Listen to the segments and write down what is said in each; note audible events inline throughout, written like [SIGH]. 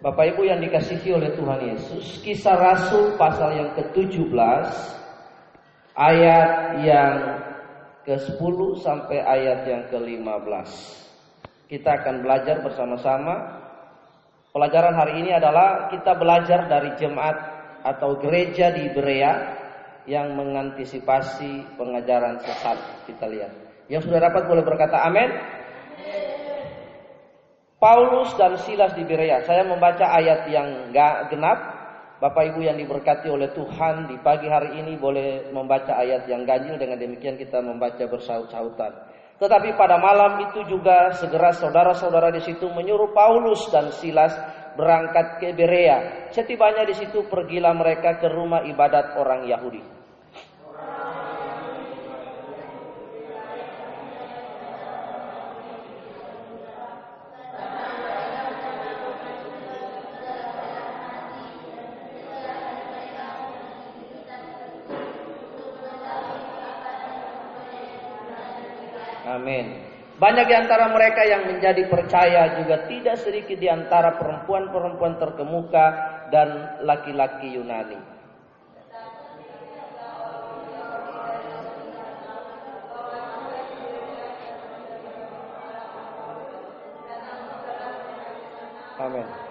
Bapak Ibu yang dikasihi oleh Tuhan Yesus, kisah Rasul pasal yang ke-17 ayat yang ke-10 sampai ayat yang ke-15. Kita akan belajar bersama-sama. Pelajaran hari ini adalah kita belajar dari jemaat atau gereja di Berea yang mengantisipasi pengajaran sesat. Kita lihat. Yang sudah dapat boleh berkata amin. Paulus dan Silas di Berea. Saya membaca ayat yang gak genap. Bapak Ibu yang diberkati oleh Tuhan di pagi hari ini boleh membaca ayat yang ganjil dengan demikian kita membaca bersaut-sautan. Tetapi pada malam itu juga segera saudara-saudara di situ menyuruh Paulus dan Silas berangkat ke Berea. Setibanya di situ pergilah mereka ke rumah ibadat orang Yahudi. Banyak di antara mereka yang menjadi percaya juga tidak sedikit di antara perempuan-perempuan terkemuka dan laki-laki Yunani. Amin.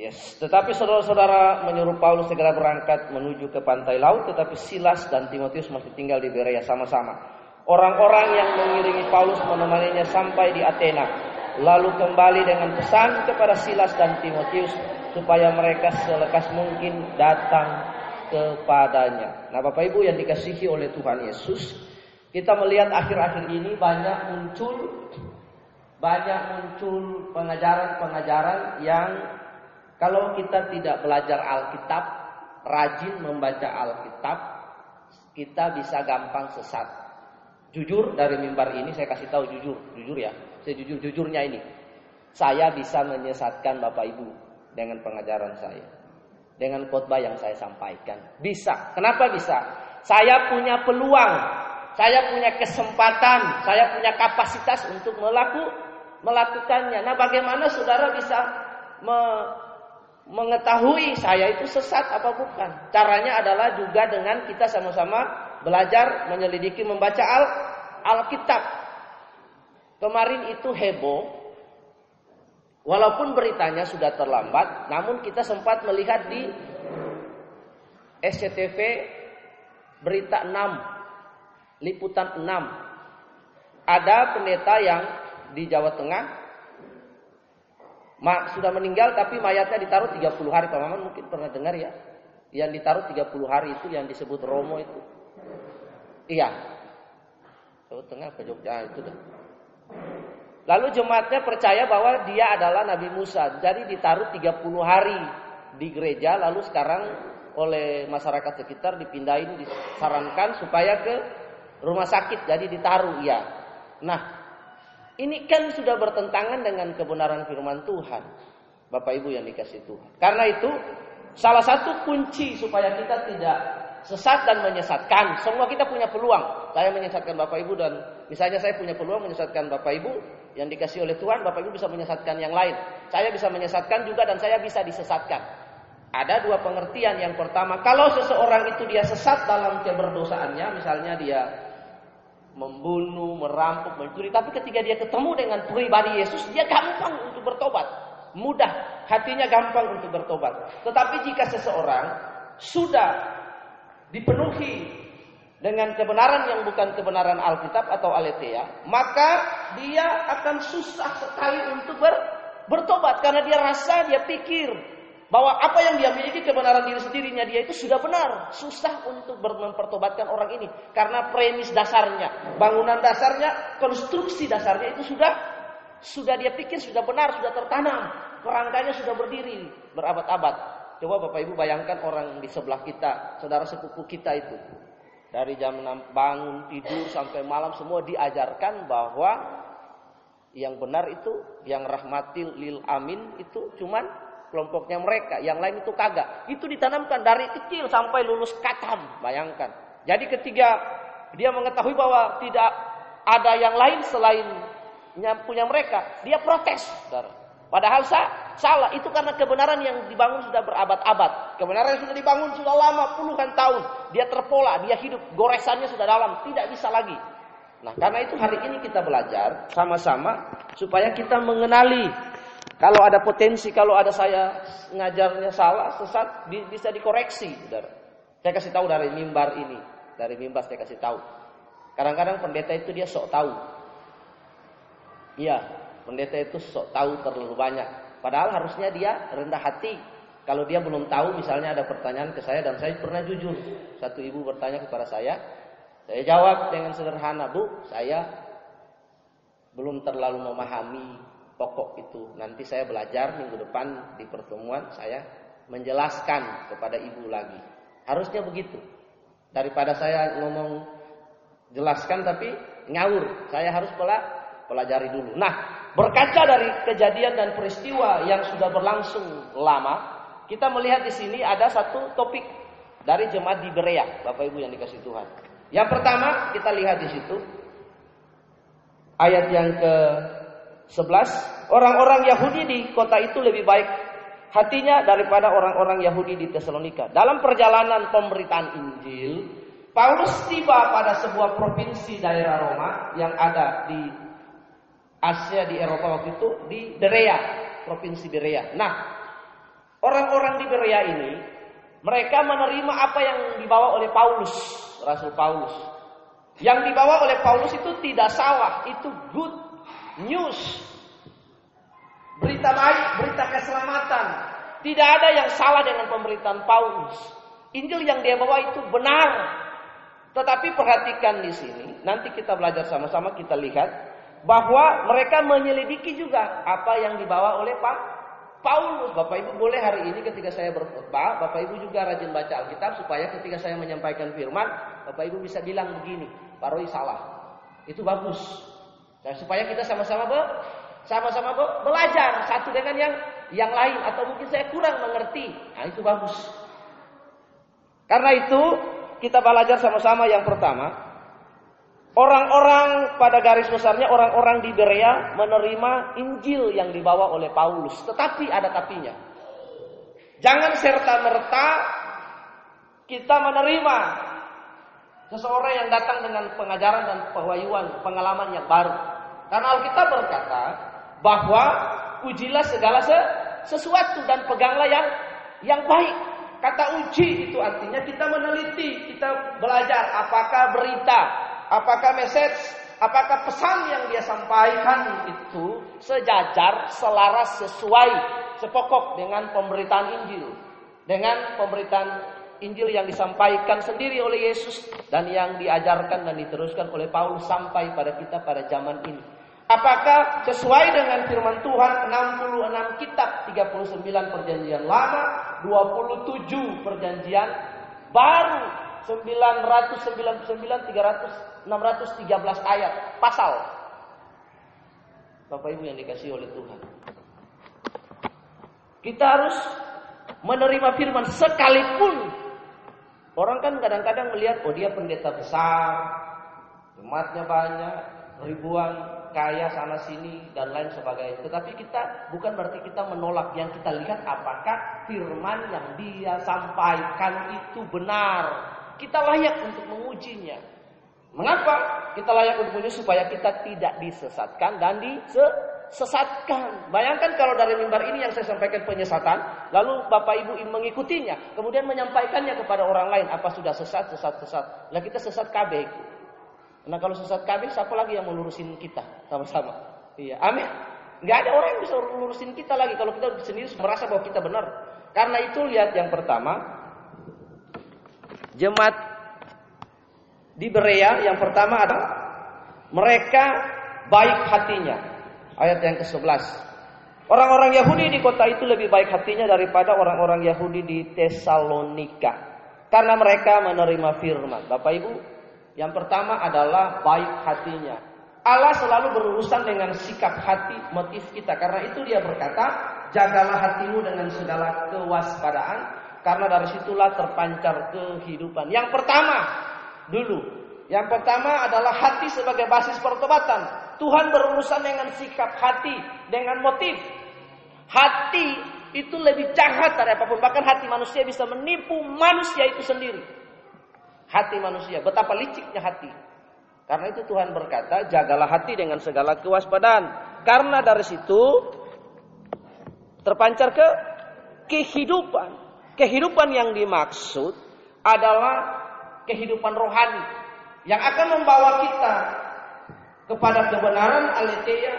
Yes. Tetapi saudara-saudara menyuruh Paulus segera berangkat menuju ke pantai laut, tetapi Silas dan Timotius masih tinggal di Berea sama-sama. Orang-orang yang mengiringi Paulus menemaninya sampai di Athena, lalu kembali dengan pesan kepada Silas dan Timotius supaya mereka selekas mungkin datang kepadanya. Nah, Bapak Ibu yang dikasihi oleh Tuhan Yesus, kita melihat akhir-akhir ini banyak muncul banyak muncul pengajaran-pengajaran yang kalau kita tidak belajar Alkitab, rajin membaca Alkitab, kita bisa gampang sesat. Jujur dari mimbar ini saya kasih tahu jujur, jujur ya. Saya jujur-jujurnya ini. Saya bisa menyesatkan Bapak Ibu dengan pengajaran saya. Dengan khotbah yang saya sampaikan. Bisa. Kenapa bisa? Saya punya peluang, saya punya kesempatan, saya punya kapasitas untuk melaku, melakukannya. Nah, bagaimana saudara bisa me, mengetahui saya itu sesat apa bukan. Caranya adalah juga dengan kita sama-sama belajar menyelidiki membaca Al Alkitab. Kemarin itu heboh. Walaupun beritanya sudah terlambat, namun kita sempat melihat di SCTV berita 6, liputan 6. Ada pendeta yang di Jawa Tengah Ma, sudah meninggal tapi mayatnya ditaruh 30 hari. Pak Maman mungkin pernah dengar ya. Yang ditaruh 30 hari itu yang disebut Romo itu. Iya. Jawa Tengah ke Jogja itu dah. Lalu jemaatnya percaya bahwa dia adalah Nabi Musa. Jadi ditaruh 30 hari di gereja lalu sekarang oleh masyarakat sekitar dipindahin disarankan supaya ke rumah sakit jadi ditaruh ya. Nah, ini kan sudah bertentangan dengan kebenaran firman Tuhan. Bapak Ibu yang dikasih Tuhan. Karena itu salah satu kunci supaya kita tidak sesat dan menyesatkan. Semua kita punya peluang. Saya menyesatkan Bapak Ibu dan misalnya saya punya peluang menyesatkan Bapak Ibu yang dikasih oleh Tuhan, Bapak Ibu bisa menyesatkan yang lain. Saya bisa menyesatkan juga dan saya bisa disesatkan. Ada dua pengertian. Yang pertama, kalau seseorang itu dia sesat dalam keberdosaannya, misalnya dia membunuh, merampok, mencuri. Tapi ketika dia ketemu dengan pribadi Yesus, dia gampang untuk bertobat. Mudah, hatinya gampang untuk bertobat. Tetapi jika seseorang sudah dipenuhi dengan kebenaran yang bukan kebenaran Alkitab atau Aletheia, maka dia akan susah sekali untuk ber, bertobat karena dia rasa, dia pikir bahwa apa yang dia miliki kebenaran diri sendirinya dia itu sudah benar. Susah untuk mempertobatkan orang ini karena premis dasarnya, bangunan dasarnya, konstruksi dasarnya itu sudah sudah dia pikir sudah benar, sudah tertanam. Kerangkanya sudah berdiri berabad-abad. Coba Bapak Ibu bayangkan orang di sebelah kita, saudara sepupu kita itu. Dari jam 6 bangun, tidur sampai malam semua diajarkan bahwa yang benar itu, yang rahmatil lil amin itu cuman kelompoknya mereka, yang lain itu kagak. Itu ditanamkan dari kecil sampai lulus katam, bayangkan. Jadi ketika dia mengetahui bahwa tidak ada yang lain selain punya mereka, dia protes, saudara. Padahal sah, salah. Itu karena kebenaran yang dibangun sudah berabad-abad. Kebenaran yang sudah dibangun sudah lama, puluhan tahun. Dia terpola, dia hidup, goresannya sudah dalam. Tidak bisa lagi. Nah, karena itu hari ini kita belajar sama-sama supaya kita mengenali kalau ada potensi, kalau ada saya ngajarnya salah, sesat, bisa dikoreksi. Saudara. Saya kasih tahu dari mimbar ini. Dari mimbar saya kasih tahu. Kadang-kadang pendeta itu dia sok tahu. Iya, pendeta itu sok tahu terlalu banyak. Padahal harusnya dia rendah hati. Kalau dia belum tahu, misalnya ada pertanyaan ke saya dan saya pernah jujur. Satu ibu bertanya kepada saya, saya jawab dengan sederhana, Bu, saya belum terlalu memahami pokok itu. Nanti saya belajar minggu depan di pertemuan saya menjelaskan kepada ibu lagi. Harusnya begitu. Daripada saya ngomong jelaskan tapi ngawur, saya harus pelajari dulu. Nah, Berkaca dari kejadian dan peristiwa yang sudah berlangsung lama, kita melihat di sini ada satu topik dari jemaat di Berea, Bapak Ibu yang dikasih Tuhan. Yang pertama kita lihat di situ ayat yang ke 11, orang-orang Yahudi di kota itu lebih baik hatinya daripada orang-orang Yahudi di Tesalonika. Dalam perjalanan pemberitaan Injil, Paulus tiba pada sebuah provinsi daerah Roma yang ada di Asia di Eropa waktu itu di Berea, provinsi Berea. Nah, orang-orang di Berea ini mereka menerima apa yang dibawa oleh Paulus, Rasul Paulus. Yang dibawa oleh Paulus itu tidak salah, itu good news. Berita baik, berita keselamatan. Tidak ada yang salah dengan pemberitaan Paulus. Injil yang dia bawa itu benar. Tetapi perhatikan di sini, nanti kita belajar sama-sama kita lihat bahwa mereka menyelidiki juga apa yang dibawa oleh Pak Paulus. Bapak Ibu boleh hari ini ketika saya berkhutbah, Bapak Ibu juga rajin baca Alkitab supaya ketika saya menyampaikan firman, Bapak Ibu bisa bilang begini, Pak salah. Itu bagus. Dan supaya kita sama-sama be, sama-sama be, belajar satu dengan yang yang lain atau mungkin saya kurang mengerti. Nah, itu bagus. Karena itu kita belajar sama-sama yang pertama, Orang-orang pada garis besarnya orang-orang di Berea menerima Injil yang dibawa oleh Paulus. Tetapi ada tapinya. Jangan serta merta kita menerima seseorang yang datang dengan pengajaran dan pewahyuan, pengalaman yang baru. Karena Alkitab berkata bahwa ujilah segala sesuatu dan peganglah yang yang baik. Kata uji itu artinya kita meneliti, kita belajar apakah berita apakah message, apakah pesan yang dia sampaikan itu sejajar, selaras, sesuai, sepokok dengan pemberitaan Injil. Dengan pemberitaan Injil yang disampaikan sendiri oleh Yesus dan yang diajarkan dan diteruskan oleh Paulus sampai pada kita pada zaman ini. Apakah sesuai dengan firman Tuhan 66 kitab 39 perjanjian lama 27 perjanjian baru 999 300 613 ayat pasal. Bapak Ibu yang dikasih oleh Tuhan. Kita harus menerima firman sekalipun orang kan kadang-kadang melihat oh dia pendeta besar, jemaatnya banyak, ribuan, kaya sana sini dan lain sebagainya. Tetapi kita bukan berarti kita menolak yang kita lihat apakah firman yang dia sampaikan itu benar. Kita layak untuk mengujinya. Mengapa kita layak untuk menyusul supaya kita tidak disesatkan dan disesatkan. Bayangkan kalau dari mimbar ini yang saya sampaikan penyesatan, lalu Bapak Ibu mengikutinya, kemudian menyampaikannya kepada orang lain, apa sudah sesat, sesat, sesat. Lah kita sesat KB. Nah kalau sesat KB, siapa lagi yang melurusin kita sama-sama? Iya, amin. Gak ada orang yang bisa lurusin kita lagi kalau kita sendiri merasa bahwa kita benar. Karena itu lihat yang pertama, jemaat di Berea yang pertama adalah mereka baik hatinya. Ayat yang ke-11. Orang-orang Yahudi di kota itu lebih baik hatinya daripada orang-orang Yahudi di Tesalonika. Karena mereka menerima firman. Bapak Ibu, yang pertama adalah baik hatinya. Allah selalu berurusan dengan sikap hati, motif kita. Karena itu dia berkata, jagalah hatimu dengan segala kewaspadaan. Karena dari situlah terpancar kehidupan. Yang pertama, dulu Yang pertama adalah hati sebagai basis pertobatan. Tuhan berurusan dengan sikap hati, dengan motif. Hati itu lebih jahat dari apa pun. Bahkan hati manusia bisa menipu manusia itu sendiri. Hati manusia, betapa liciknya hati. Karena itu Tuhan berkata, jagalah hati dengan segala kewaspadaan. Karena dari situ terpancar ke kehidupan. Kehidupan yang dimaksud adalah kehidupan rohani yang akan membawa kita kepada kebenaran aletheia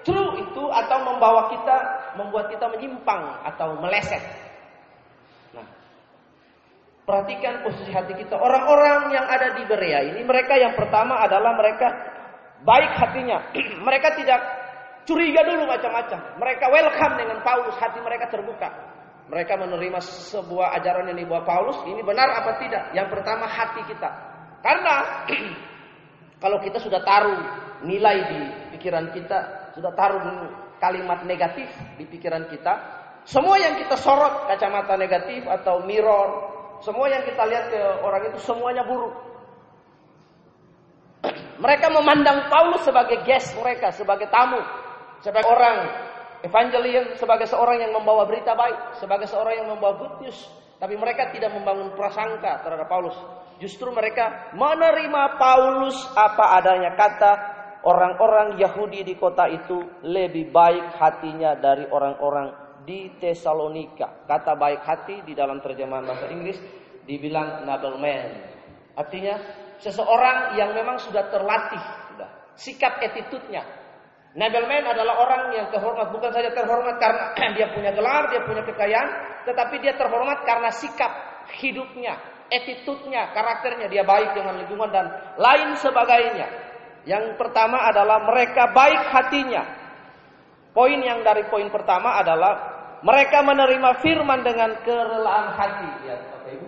true itu atau membawa kita membuat kita menyimpang atau meleset. Perhatikan posisi hati kita. Orang-orang yang ada di Berea ini mereka yang pertama adalah mereka baik hatinya. [CLEARS THROAT] mereka tidak curiga dulu macam-macam. Mereka welcome dengan Paulus, hati mereka terbuka. Mereka menerima sebuah ajaran yang dibawa Paulus, ini benar apa tidak? Yang pertama hati kita. Karena [CLEARS THROAT] kalau kita sudah taruh nilai di pikiran kita, sudah taruh kalimat negatif di pikiran kita, semua yang kita sorot kacamata negatif atau mirror, semua yang kita lihat ke orang itu semuanya buruk. Mereka memandang Paulus sebagai guest mereka, sebagai tamu, sebagai orang evangelion, sebagai seorang yang membawa berita baik, sebagai seorang yang membawa good news. Tapi mereka tidak membangun prasangka terhadap Paulus. Justru mereka menerima Paulus apa adanya. Kata orang-orang Yahudi di kota itu lebih baik hatinya dari orang-orang di Tesalonika. Kata baik hati di dalam terjemahan bahasa Inggris dibilang nobleman. Artinya seseorang yang memang sudah terlatih, sudah sikap attitude-nya. Nobleman adalah orang yang terhormat bukan saja terhormat karena [CLEARS THROAT] dia punya gelar, dia punya kekayaan, tetapi dia terhormat karena sikap hidupnya, attitude-nya, karakternya dia baik dengan lingkungan dan lain sebagainya. Yang pertama adalah mereka baik hatinya. Poin yang dari poin pertama adalah mereka menerima firman dengan kerelaan hati. Ya, Bapak Ibu.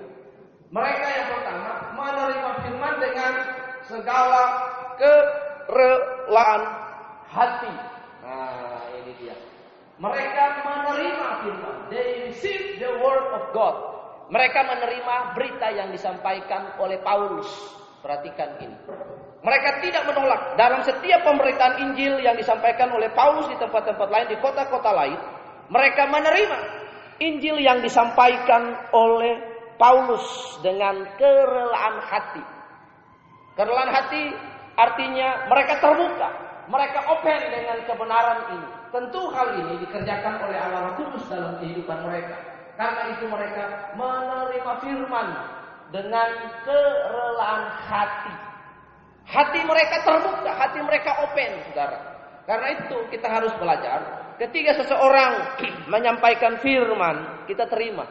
Mereka yang pertama menerima firman dengan segala kerelaan hati. Nah, ini dia. Mereka menerima firman. They receive the word of God. Mereka menerima berita yang disampaikan oleh Paulus. Perhatikan ini. Mereka tidak menolak dalam setiap pemberitaan Injil yang disampaikan oleh Paulus di tempat-tempat lain, di kota-kota lain. Mereka menerima Injil yang disampaikan oleh Paulus dengan kerelaan hati. Kerelaan hati artinya mereka terbuka, mereka open dengan kebenaran ini. Tentu hal ini dikerjakan oleh Allah Kudus dalam kehidupan mereka. Karena itu mereka menerima firman dengan kerelaan hati. Hati mereka terbuka, hati mereka open, saudara. Karena itu kita harus belajar. Ketika seseorang menyampaikan firman, kita terima.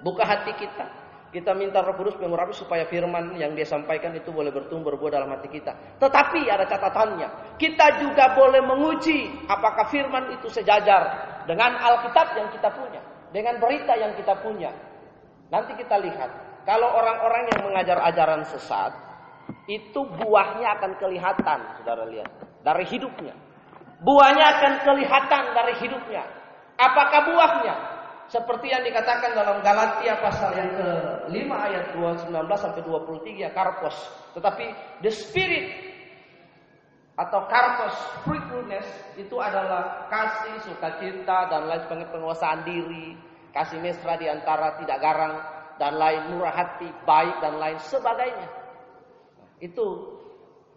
Buka hati kita. Kita minta Roh Kudus mengurapi supaya firman yang dia sampaikan itu boleh bertumbuh berbuah dalam hati kita. Tetapi ada catatannya. Kita juga boleh menguji apakah firman itu sejajar dengan Alkitab yang kita punya dengan berita yang kita punya. Nanti kita lihat, kalau orang-orang yang mengajar ajaran sesat, itu buahnya akan kelihatan, saudara lihat, dari hidupnya. Buahnya akan kelihatan dari hidupnya. Apakah buahnya? Seperti yang dikatakan dalam Galatia pasal yang ke-5 ayat 19 sampai 23 karpos. Tetapi the spirit atau karpos fruitfulness itu adalah kasih, sukacita dan lain sebagainya penguasaan diri, kasih mesra di antara tidak garang dan lain murah hati, baik dan lain sebagainya. Itu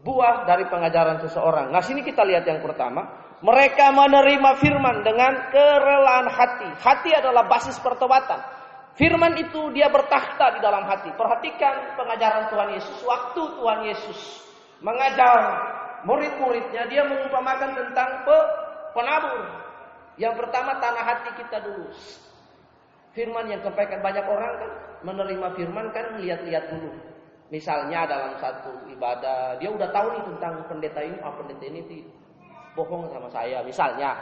buah dari pengajaran seseorang. Nah, sini kita lihat yang pertama, mereka menerima firman dengan kerelaan hati. Hati adalah basis pertobatan. Firman itu dia bertakhta di dalam hati. Perhatikan pengajaran Tuhan Yesus. Waktu Tuhan Yesus mengajar murid-muridnya dia mengumpamakan tentang pe penabur. Yang pertama tanah hati kita dulu. Firman yang sampaikan banyak orang kan menerima firman kan lihat-lihat dulu. Misalnya dalam satu ibadah dia udah tahu nih tentang pendeta ini, oh pendeta ini tuh bohong sama saya misalnya.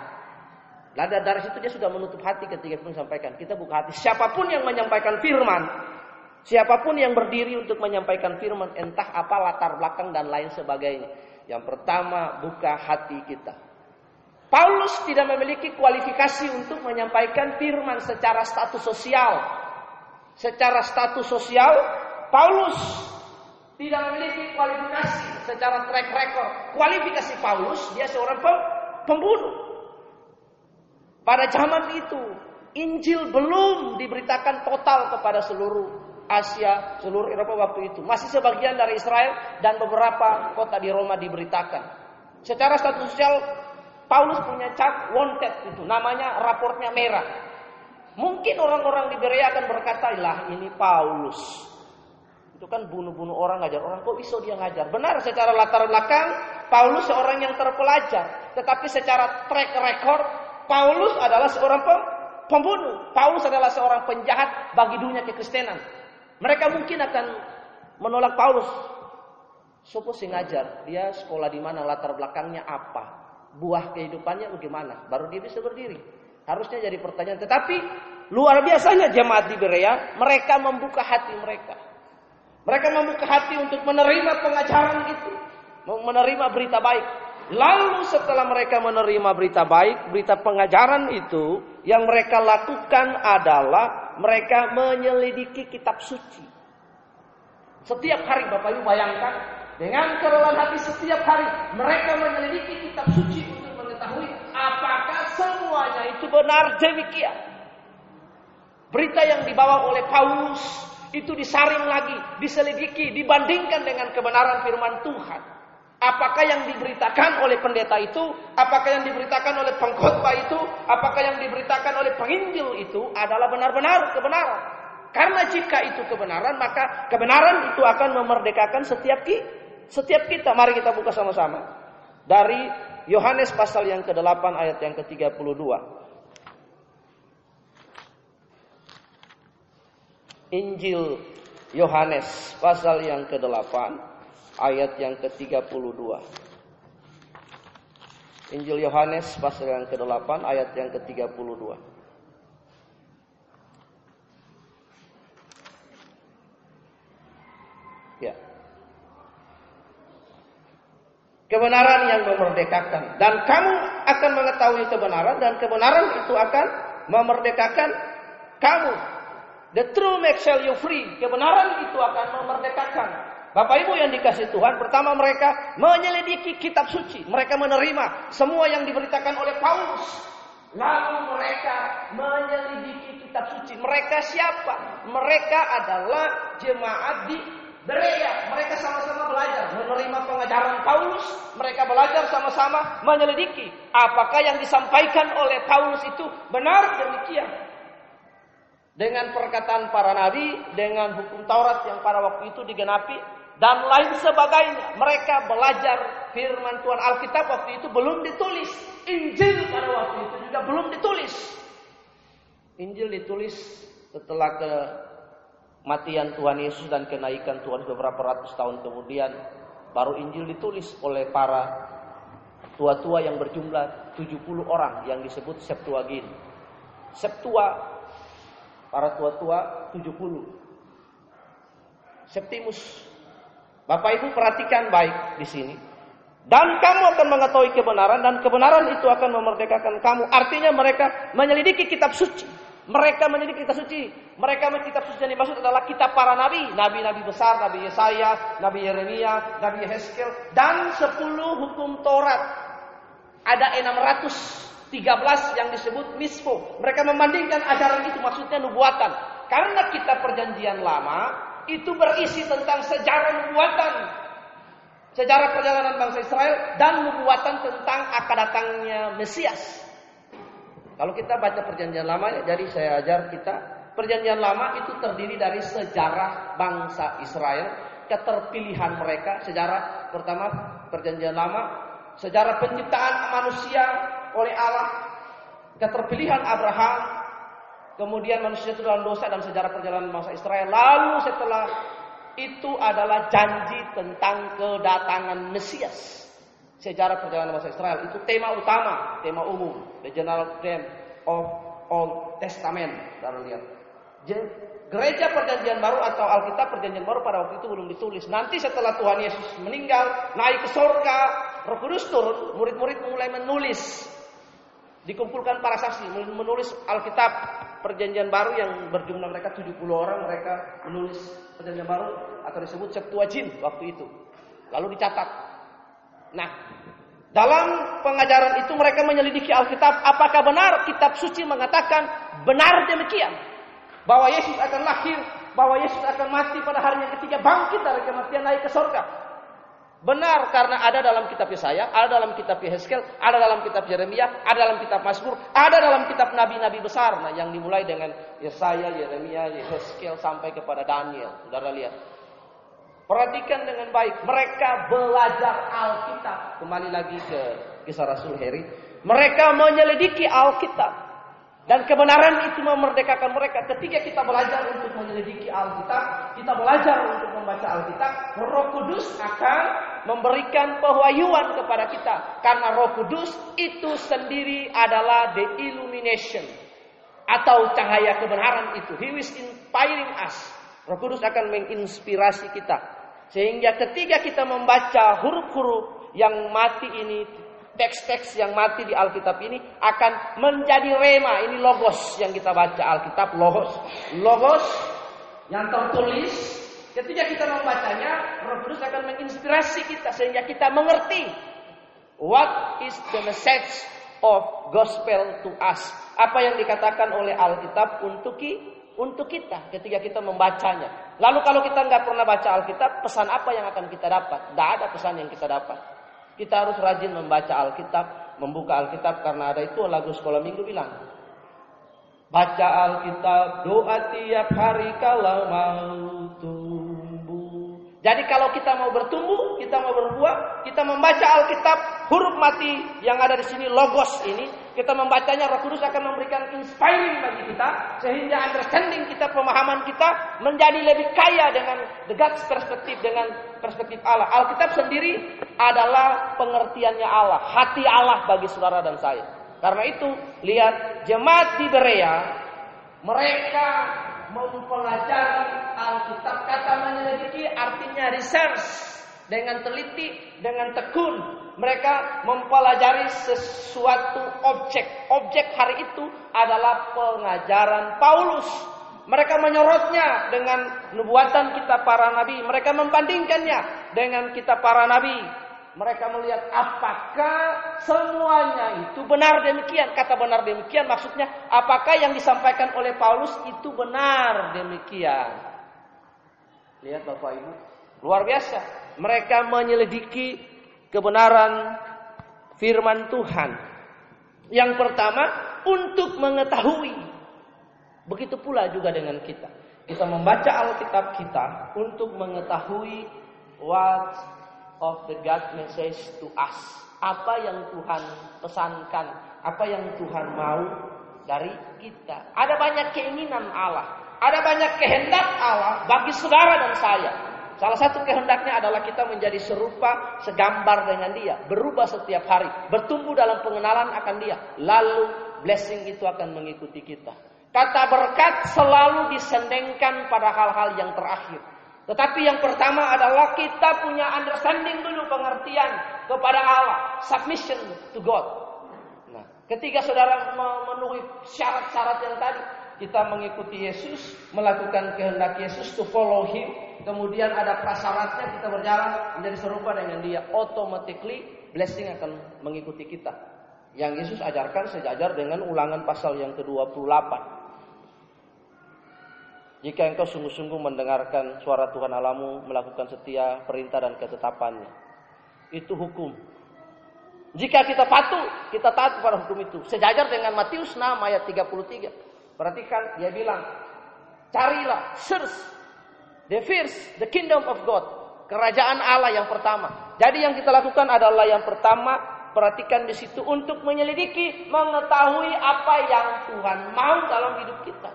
Nah dari situ dia sudah menutup hati ketika pun sampaikan. Kita buka hati. Siapa pun yang menyampaikan firman, siapa pun yang berdiri untuk menyampaikan firman, entah apa latar belakang dan lain sebagainya yang pertama, buka hati kita. Paulus tidak memiliki kualifikasi untuk menyampaikan firman secara status sosial. Secara status sosial, Paulus Tidak memiliki kualifikasi secara track record. Kualifikasi Paulus, dia seorang pembunuh. Pada zaman itu, Injil belum diberitakan total kepada seluruh Asia, seluruh Eropa waktu itu. Masih sebagian dari Israel dan beberapa kota di Roma diberitakan. Secara status sosial, Paulus punya cap wanted itu, namanya raportnya merah. Mungkin orang-orang di Berea akan berkata, lah ini Paulus. Itu kan bunuh-bunuh orang ngajar orang. Kok bisa dia ngajar? Benar secara latar belakang Paulus seorang yang terpelajar. Tetapi secara track record Paulus adalah seorang pembunuh. Paulus adalah seorang penjahat bagi dunia kekristenan. Mereka mungkin akan menolak Paulus. Sopo sih ngajar? Dia sekolah di mana? Latar belakangnya apa? Buah kehidupannya bagaimana? Baru dia bisa berdiri. Harusnya jadi pertanyaan. Tetapi luar biasanya jemaat di Berea, mereka membuka hati mereka. Mereka membuka hati untuk menerima pengajaran itu. Menerima berita baik. Lalu setelah mereka menerima berita baik, berita pengajaran itu, yang mereka lakukan adalah mereka menyelidiki kitab suci. Setiap hari Bapak Ibu bayangkan, dengan kerelaan hati setiap hari, mereka menyelidiki kitab suci untuk mengetahui apakah semuanya itu benar demikian. Berita yang dibawa oleh Paulus itu disaring lagi, diselidiki, dibandingkan dengan kebenaran firman Tuhan. Apakah yang diberitakan oleh pendeta itu, apakah yang diberitakan oleh pengkhotbah itu, apakah yang diberitakan oleh penginjil itu adalah benar-benar kebenaran. Karena jika itu kebenaran, maka kebenaran itu akan memerdekakan setiap kita. Setiap kita, mari kita buka sama-sama. Dari Yohanes pasal yang ke-8 ayat yang ke-32. Injil Yohanes pasal yang ke-8 ayat yang ke-32. Injil Yohanes pasal yang ke-8 ayat yang ke-32. Ya. Kebenaran yang memerdekakan dan kamu akan mengetahui kebenaran dan kebenaran itu akan memerdekakan kamu The true make shall you free. Kebenaran itu akan memerdekakan. Bapak Ibu yang dikasih Tuhan, pertama mereka menyelidiki kitab suci. Mereka menerima semua yang diberitakan oleh Paulus. Lalu mereka menyelidiki kitab suci. Mereka siapa? Mereka adalah jemaat di Berea. Mereka sama-sama belajar menerima pengajaran Paulus. Mereka belajar sama-sama menyelidiki apakah yang disampaikan oleh Paulus itu benar demikian dengan perkataan para nabi, dengan hukum Taurat yang pada waktu itu digenapi, dan lain sebagainya. Mereka belajar firman Tuhan Alkitab waktu itu belum ditulis. Injil pada waktu itu juga belum ditulis. Injil ditulis setelah kematian Tuhan Yesus dan kenaikan Tuhan beberapa ratus tahun kemudian. Baru Injil ditulis oleh para tua-tua yang berjumlah 70 orang yang disebut Septuagint. Septua Para tua-tua 70. Septimus. Bapak Ibu perhatikan baik di sini. Dan kamu akan mengetahui kebenaran dan kebenaran itu akan memerdekakan kamu. Artinya mereka menyelidiki kitab suci. Mereka menyelidiki kitab suci. Mereka kitab suci yang dimaksud adalah kitab para nabi. Nabi-nabi besar, Nabi Yesaya, Nabi Yeremia, Nabi Yehezkel. Dan 10 hukum Taurat. Ada 600 13 yang disebut misfo. Mereka membandingkan ajaran itu maksudnya nubuatan. Karena kita perjanjian lama itu berisi tentang sejarah nubuatan. Sejarah perjalanan bangsa Israel dan nubuatan tentang akan datangnya Mesias. Kalau kita baca perjanjian lama, jadi saya ajar kita perjanjian lama itu terdiri dari sejarah bangsa Israel, keterpilihan mereka, sejarah pertama perjanjian lama, sejarah penciptaan manusia, oleh Allah, keterpilihan Abraham, kemudian manusia itu dalam dosa dan sejarah perjalanan bangsa Israel. Lalu setelah itu adalah janji tentang kedatangan Mesias. Sejarah perjalanan bangsa Israel itu tema utama, tema umum, the general theme of Old Testament. Saudara lihat. Gereja perjanjian baru atau Alkitab perjanjian baru pada waktu itu belum ditulis. Nanti setelah Tuhan Yesus meninggal, naik ke surga, Roh Kudus turun, murid-murid mulai menulis Dikumpulkan para saksi menulis Alkitab Perjanjian Baru yang berjumlah mereka 70 orang mereka menulis Perjanjian Baru atau disebut Septuagint waktu itu. Lalu dicatat. Nah, dalam pengajaran itu mereka menyelidiki Alkitab, apakah benar kitab suci mengatakan benar demikian? Bahwa Yesus akan lahir, bahwa Yesus akan mati pada hari yang ketiga, bangkit dari kematian naik ke sorga. Benar karena ada dalam kitab Yesaya, ada dalam kitab Yehezkel, ada dalam kitab Yeremia, ada dalam kitab Mazmur, ada dalam kitab nabi-nabi besar nah, yang dimulai dengan Yesaya, Yeremia, Yehezkel sampai kepada Daniel. Saudara lihat. Perhatikan dengan baik. Mereka belajar Alkitab. Kembali lagi ke kisah Rasul Heri. Mereka menyelidiki Alkitab. Dan kebenaran itu memerdekakan mereka. Ketika kita belajar untuk menyelidiki Alkitab, kita belajar untuk membaca Alkitab, Roh Kudus akan memberikan pewahyuan kepada kita. Karena Roh Kudus itu sendiri adalah the illumination atau cahaya kebenaran itu. He is inspiring us. Roh Kudus akan menginspirasi kita. Sehingga ketika kita membaca huruf-huruf yang mati ini, teks-teks yang mati di Alkitab ini akan menjadi rema. Ini logos yang kita baca Alkitab, logos. Logos yang tertulis ketika kita membacanya, Roh Kudus akan menginspirasi kita sehingga kita mengerti what is the message of gospel to us. Apa yang dikatakan oleh Alkitab untuk untuk kita ketika kita membacanya. Lalu kalau kita nggak pernah baca Alkitab, pesan apa yang akan kita dapat? Tidak ada pesan yang kita dapat. Kita harus rajin membaca Alkitab, membuka Alkitab karena ada itu lagu sekolah minggu bilang. Baca Alkitab, doa tiap hari kalau mau tumbuh. Jadi kalau kita mau bertumbuh, kita mau berbuah, kita membaca Alkitab, huruf mati yang ada di sini, logos ini, kita membacanya Roh Kudus akan memberikan inspiring bagi kita sehingga understanding kita pemahaman kita menjadi lebih kaya dengan God's perspektif dengan perspektif Allah. Alkitab sendiri adalah pengertiannya Allah, hati Allah bagi saudara dan saya. Karena itu lihat jemaat di Berea mereka mempelajari Alkitab kata menyelidiki artinya research dengan teliti, dengan tekun mereka mempelajari sesuatu objek. Objek hari itu adalah pengajaran Paulus. Mereka menyorotnya dengan nubuatan kita para nabi. Mereka membandingkannya dengan kita para nabi. Mereka melihat apakah semuanya itu benar demikian. Kata benar demikian maksudnya apakah yang disampaikan oleh Paulus itu benar demikian. Lihat Bapak Ibu. Luar biasa. Mereka menyelidiki kebenaran firman Tuhan. Yang pertama, untuk mengetahui. Begitu pula juga dengan kita. Kita membaca Alkitab kita untuk mengetahui what of the God message to us. Apa yang Tuhan pesankan, apa yang Tuhan mau dari kita. Ada banyak keinginan Allah, ada banyak kehendak Allah bagi saudara dan saya. Salah satu kehendaknya adalah kita menjadi serupa, segambar dengan dia. Berubah setiap hari. Bertumbuh dalam pengenalan akan dia. Lalu blessing itu akan mengikuti kita. Kata berkat selalu disendengkan pada hal-hal yang terakhir. Tetapi yang pertama adalah kita punya understanding dulu pengertian kepada Allah. Submission to God. Nah, ketika saudara memenuhi syarat-syarat yang tadi, kita mengikuti Yesus, melakukan kehendak Yesus to follow Him, kemudian ada prasyaratnya kita berjalan menjadi serupa dengan Dia, automatically blessing akan mengikuti kita. Yang Yesus ajarkan sejajar dengan ulangan pasal yang ke-28. Jika engkau sungguh-sungguh mendengarkan suara Tuhan Alamu, melakukan setia perintah dan ketetapannya. Itu hukum. Jika kita patuh, kita taat pada hukum itu. Sejajar dengan Matius 6 ayat 33. Perhatikan dia bilang, carilah, search the first, the kingdom of God, kerajaan Allah yang pertama. Jadi yang kita lakukan adalah yang pertama, perhatikan di situ untuk menyelidiki, mengetahui apa yang Tuhan mau dalam hidup kita.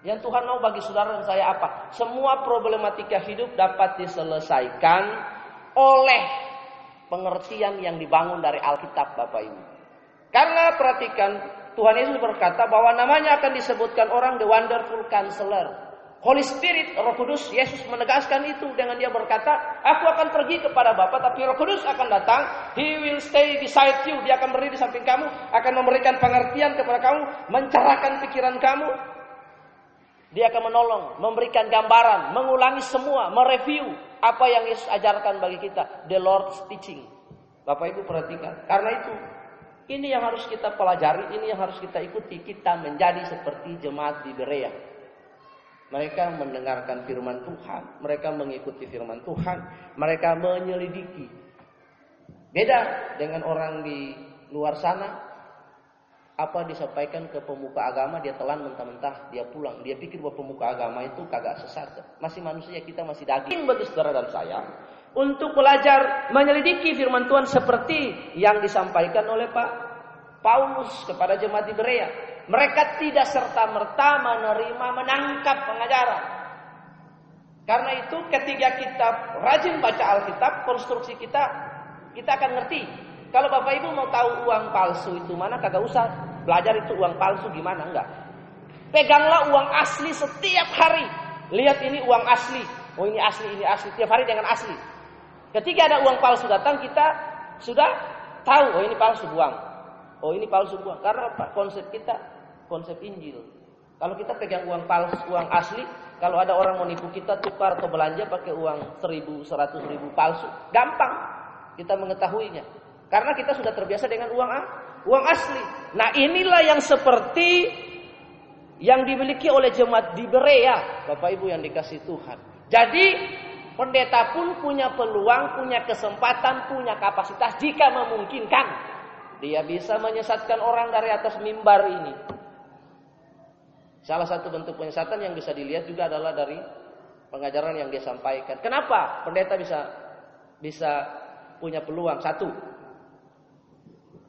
Yang Tuhan mau bagi saudara dan saya apa? Semua problematika hidup dapat diselesaikan oleh pengertian yang dibangun dari Alkitab Bapak Ibu. Karena perhatikan Tuhan Yesus berkata bahwa namanya akan disebutkan orang the wonderful counselor. Holy Spirit, Roh Kudus, Yesus menegaskan itu dengan dia berkata, aku akan pergi kepada Bapa, tapi Roh Kudus akan datang. He will stay beside you. Dia akan berdiri di samping kamu, akan memberikan pengertian kepada kamu, mencerahkan pikiran kamu. Dia akan menolong, memberikan gambaran, mengulangi semua, mereview apa yang Yesus ajarkan bagi kita. The Lord's teaching. Bapak Ibu perhatikan. Karena itu, ini yang harus kita pelajari, ini yang harus kita ikuti. Kita menjadi seperti jemaat di Berea. Mereka mendengarkan firman Tuhan, mereka mengikuti firman Tuhan, mereka menyelidiki. Beda dengan orang di luar sana, apa disampaikan ke pemuka agama dia telan mentah-mentah dia pulang. Dia pikir bahwa pemuka agama itu kagak sesat. Masih manusia kita masih daging bagi saudara dan saya. Untuk belajar menyelidiki firman Tuhan seperti yang disampaikan oleh Pak Paulus kepada jemaat di Berea mereka tidak serta-merta menerima menangkap pengajaran. Karena itu ketika kita rajin baca Alkitab, konstruksi kita kita akan ngerti. Kalau Bapak Ibu mau tahu uang palsu itu mana kagak usah belajar itu uang palsu gimana enggak. Peganglah uang asli setiap hari. Lihat ini uang asli. Oh ini asli, ini asli. Tiap hari dengan asli. Ketika ada uang palsu datang kita sudah tahu oh ini palsu uang. Oh ini palsu uang. Karena? Konsep kita konsep Injil. Kalau kita pegang uang palsu, uang asli, kalau ada orang mau nipu kita tukar atau belanja pakai uang seribu, seratus ribu palsu, gampang kita mengetahuinya. Karena kita sudah terbiasa dengan uang uang asli. Nah inilah yang seperti yang dimiliki oleh jemaat di Berea, Bapak Ibu yang dikasih Tuhan. Jadi pendeta pun punya peluang, punya kesempatan, punya kapasitas jika memungkinkan. Dia bisa menyesatkan orang dari atas mimbar ini. Salah satu bentuk penyesatan yang bisa dilihat juga adalah dari pengajaran yang dia sampaikan. Kenapa pendeta bisa bisa punya peluang? Satu,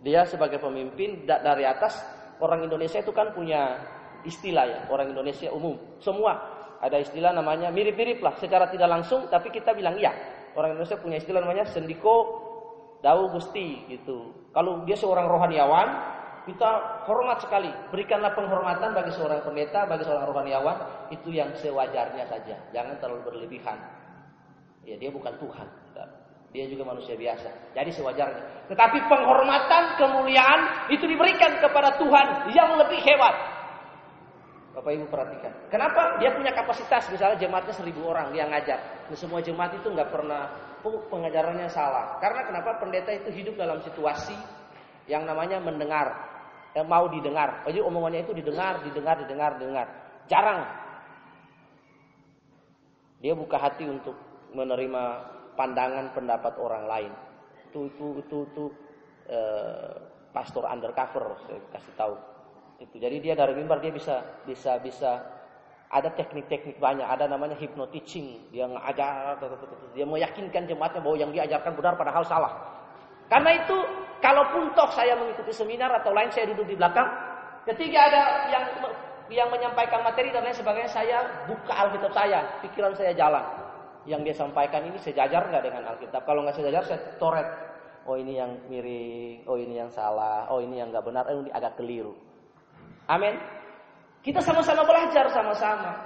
dia sebagai pemimpin dari atas orang Indonesia itu kan punya istilah ya orang Indonesia umum semua ada istilah namanya mirip-mirip lah secara tidak langsung tapi kita bilang iya orang Indonesia punya istilah namanya sendiko dau gusti gitu kalau dia seorang rohaniawan kita hormat sekali. Berikanlah penghormatan bagi seorang pendeta, bagi seorang rohaniawan, itu yang sewajarnya saja. Jangan terlalu berlebihan. Ya, dia bukan Tuhan. Dia juga manusia biasa. Jadi sewajarnya. Tetapi penghormatan, kemuliaan itu diberikan kepada Tuhan yang lebih hebat. Bapak Ibu perhatikan. Kenapa? Dia punya kapasitas. Misalnya jemaatnya seribu orang dia ngajar. Nah, semua jemaat itu nggak pernah oh, pengajarannya salah. Karena kenapa? Pendeta itu hidup dalam situasi yang namanya mendengar yang mau didengar. Jadi omongannya itu didengar, didengar, didengar, didengar. Jarang. Dia buka hati untuk menerima pandangan pendapat orang lain. Itu itu itu itu eh, pastor undercover saya kasih tahu. Itu. Jadi dia dari mimbar dia bisa bisa bisa ada teknik-teknik banyak, ada namanya hypnotising. Dia ngajar, dia meyakinkan jemaatnya bahwa yang diajarkan benar padahal salah. Karena itu Kalaupun toh saya mengikuti seminar atau lain saya duduk di belakang, ketika ada yang yang menyampaikan materi dan lain sebagainya, saya buka Alkitab saya, pikiran saya jalan. Yang dia sampaikan ini sejajar nggak dengan Alkitab? Kalau nggak sejajar, saya toret. Oh ini yang miring, oh ini yang salah, oh ini yang nggak benar, oh ini agak keliru. Amin. Kita sama-sama belajar sama-sama.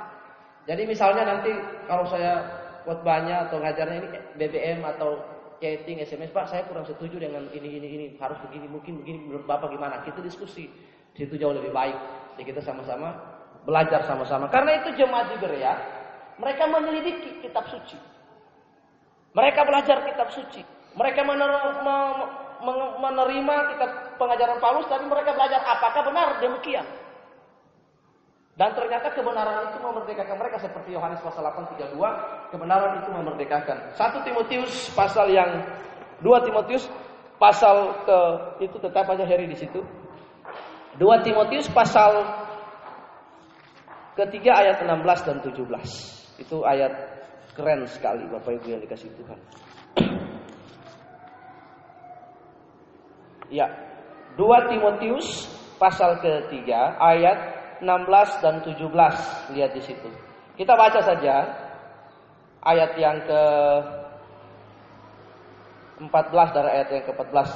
Jadi misalnya nanti kalau saya buat banyak atau ngajarnya ini BBM atau chatting, SMS, Pak, saya kurang setuju dengan ini, ini, ini, harus begini, mungkin begini, menurut Bapak gimana? Kita diskusi, situ jauh lebih baik. Jadi kita sama-sama belajar sama-sama. Karena itu jemaat di Berea, mereka menyelidiki kitab suci. Mereka belajar kitab suci. Mereka menerima kitab pengajaran Paulus, tapi mereka belajar apakah benar demikian. Dan ternyata kebenaran itu memerdekakan mereka seperti Yohanes pasal 8 32, kebenaran itu memerdekakan. 1 Timotius pasal yang 2 Timotius pasal ke itu tetap aja Heri di situ. 2 Timotius pasal ketiga ayat 16 dan 17. Itu ayat keren sekali Bapak Ibu yang dikasih Tuhan. ya. 2 Timotius pasal ketiga ayat 16 dan 17. Lihat di situ. Kita baca saja ayat yang ke 14 dari ayat yang ke-14.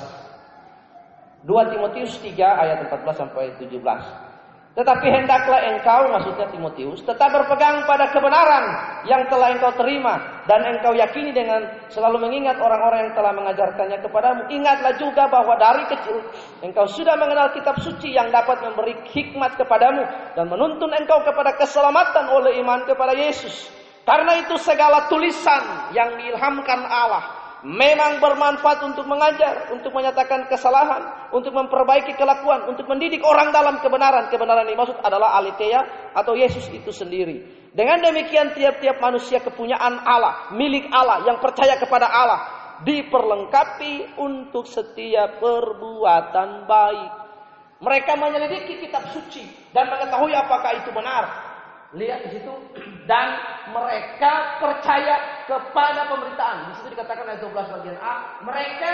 2 Timotius 3 ayat 14 sampai 17. Tetapi hendaklah engkau, maksudnya Timotius, tetap berpegang pada kebenaran yang telah engkau terima dan engkau yakini dengan selalu mengingat orang-orang yang telah mengajarkannya kepadamu. Ingatlah juga bahwa dari kecil engkau sudah mengenal kitab suci yang dapat memberi hikmat kepadamu dan menuntun engkau kepada keselamatan oleh iman kepada Yesus. Karena itu segala tulisan yang diilhamkan Allah memang bermanfaat untuk mengajar, untuk menyatakan kesalahan, untuk memperbaiki kelakuan, untuk mendidik orang dalam kebenaran. Kebenaran ini maksud adalah Aletheia atau Yesus itu sendiri. Dengan demikian tiap-tiap manusia kepunyaan Allah, milik Allah yang percaya kepada Allah diperlengkapi untuk setiap perbuatan baik. Mereka menyelidiki kitab suci dan mengetahui apakah itu benar. Lihat di situ dan mereka percaya kepada pemberitaan. Di situ dikatakan ayat 12 bagian A, mereka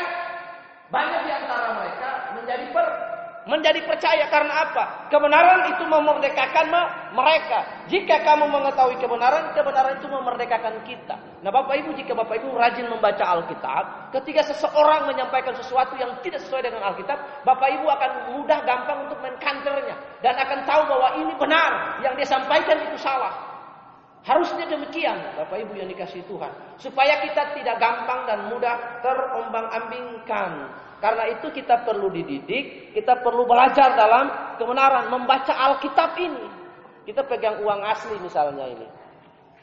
banyak di antara mereka menjadi per menjadi percaya karena apa? Kebenaran itu memerdekakan mereka. Jika kamu mengetahui kebenaran, kebenaran itu memerdekakan kita. Nah, Bapak Ibu, jika Bapak Ibu rajin membaca Alkitab, ketika seseorang menyampaikan sesuatu yang tidak sesuai dengan Alkitab, Bapak Ibu akan mudah gampang untuk menkanternya dan akan tahu bahwa ini benar, yang dia sampaikan itu salah. Harusnya demikian, Bapak Ibu yang dikasih Tuhan, supaya kita tidak gampang dan mudah terombang-ambingkan karena itu kita perlu dididik, kita perlu belajar dalam kebenaran, membaca Alkitab ini. Kita pegang uang asli misalnya ini.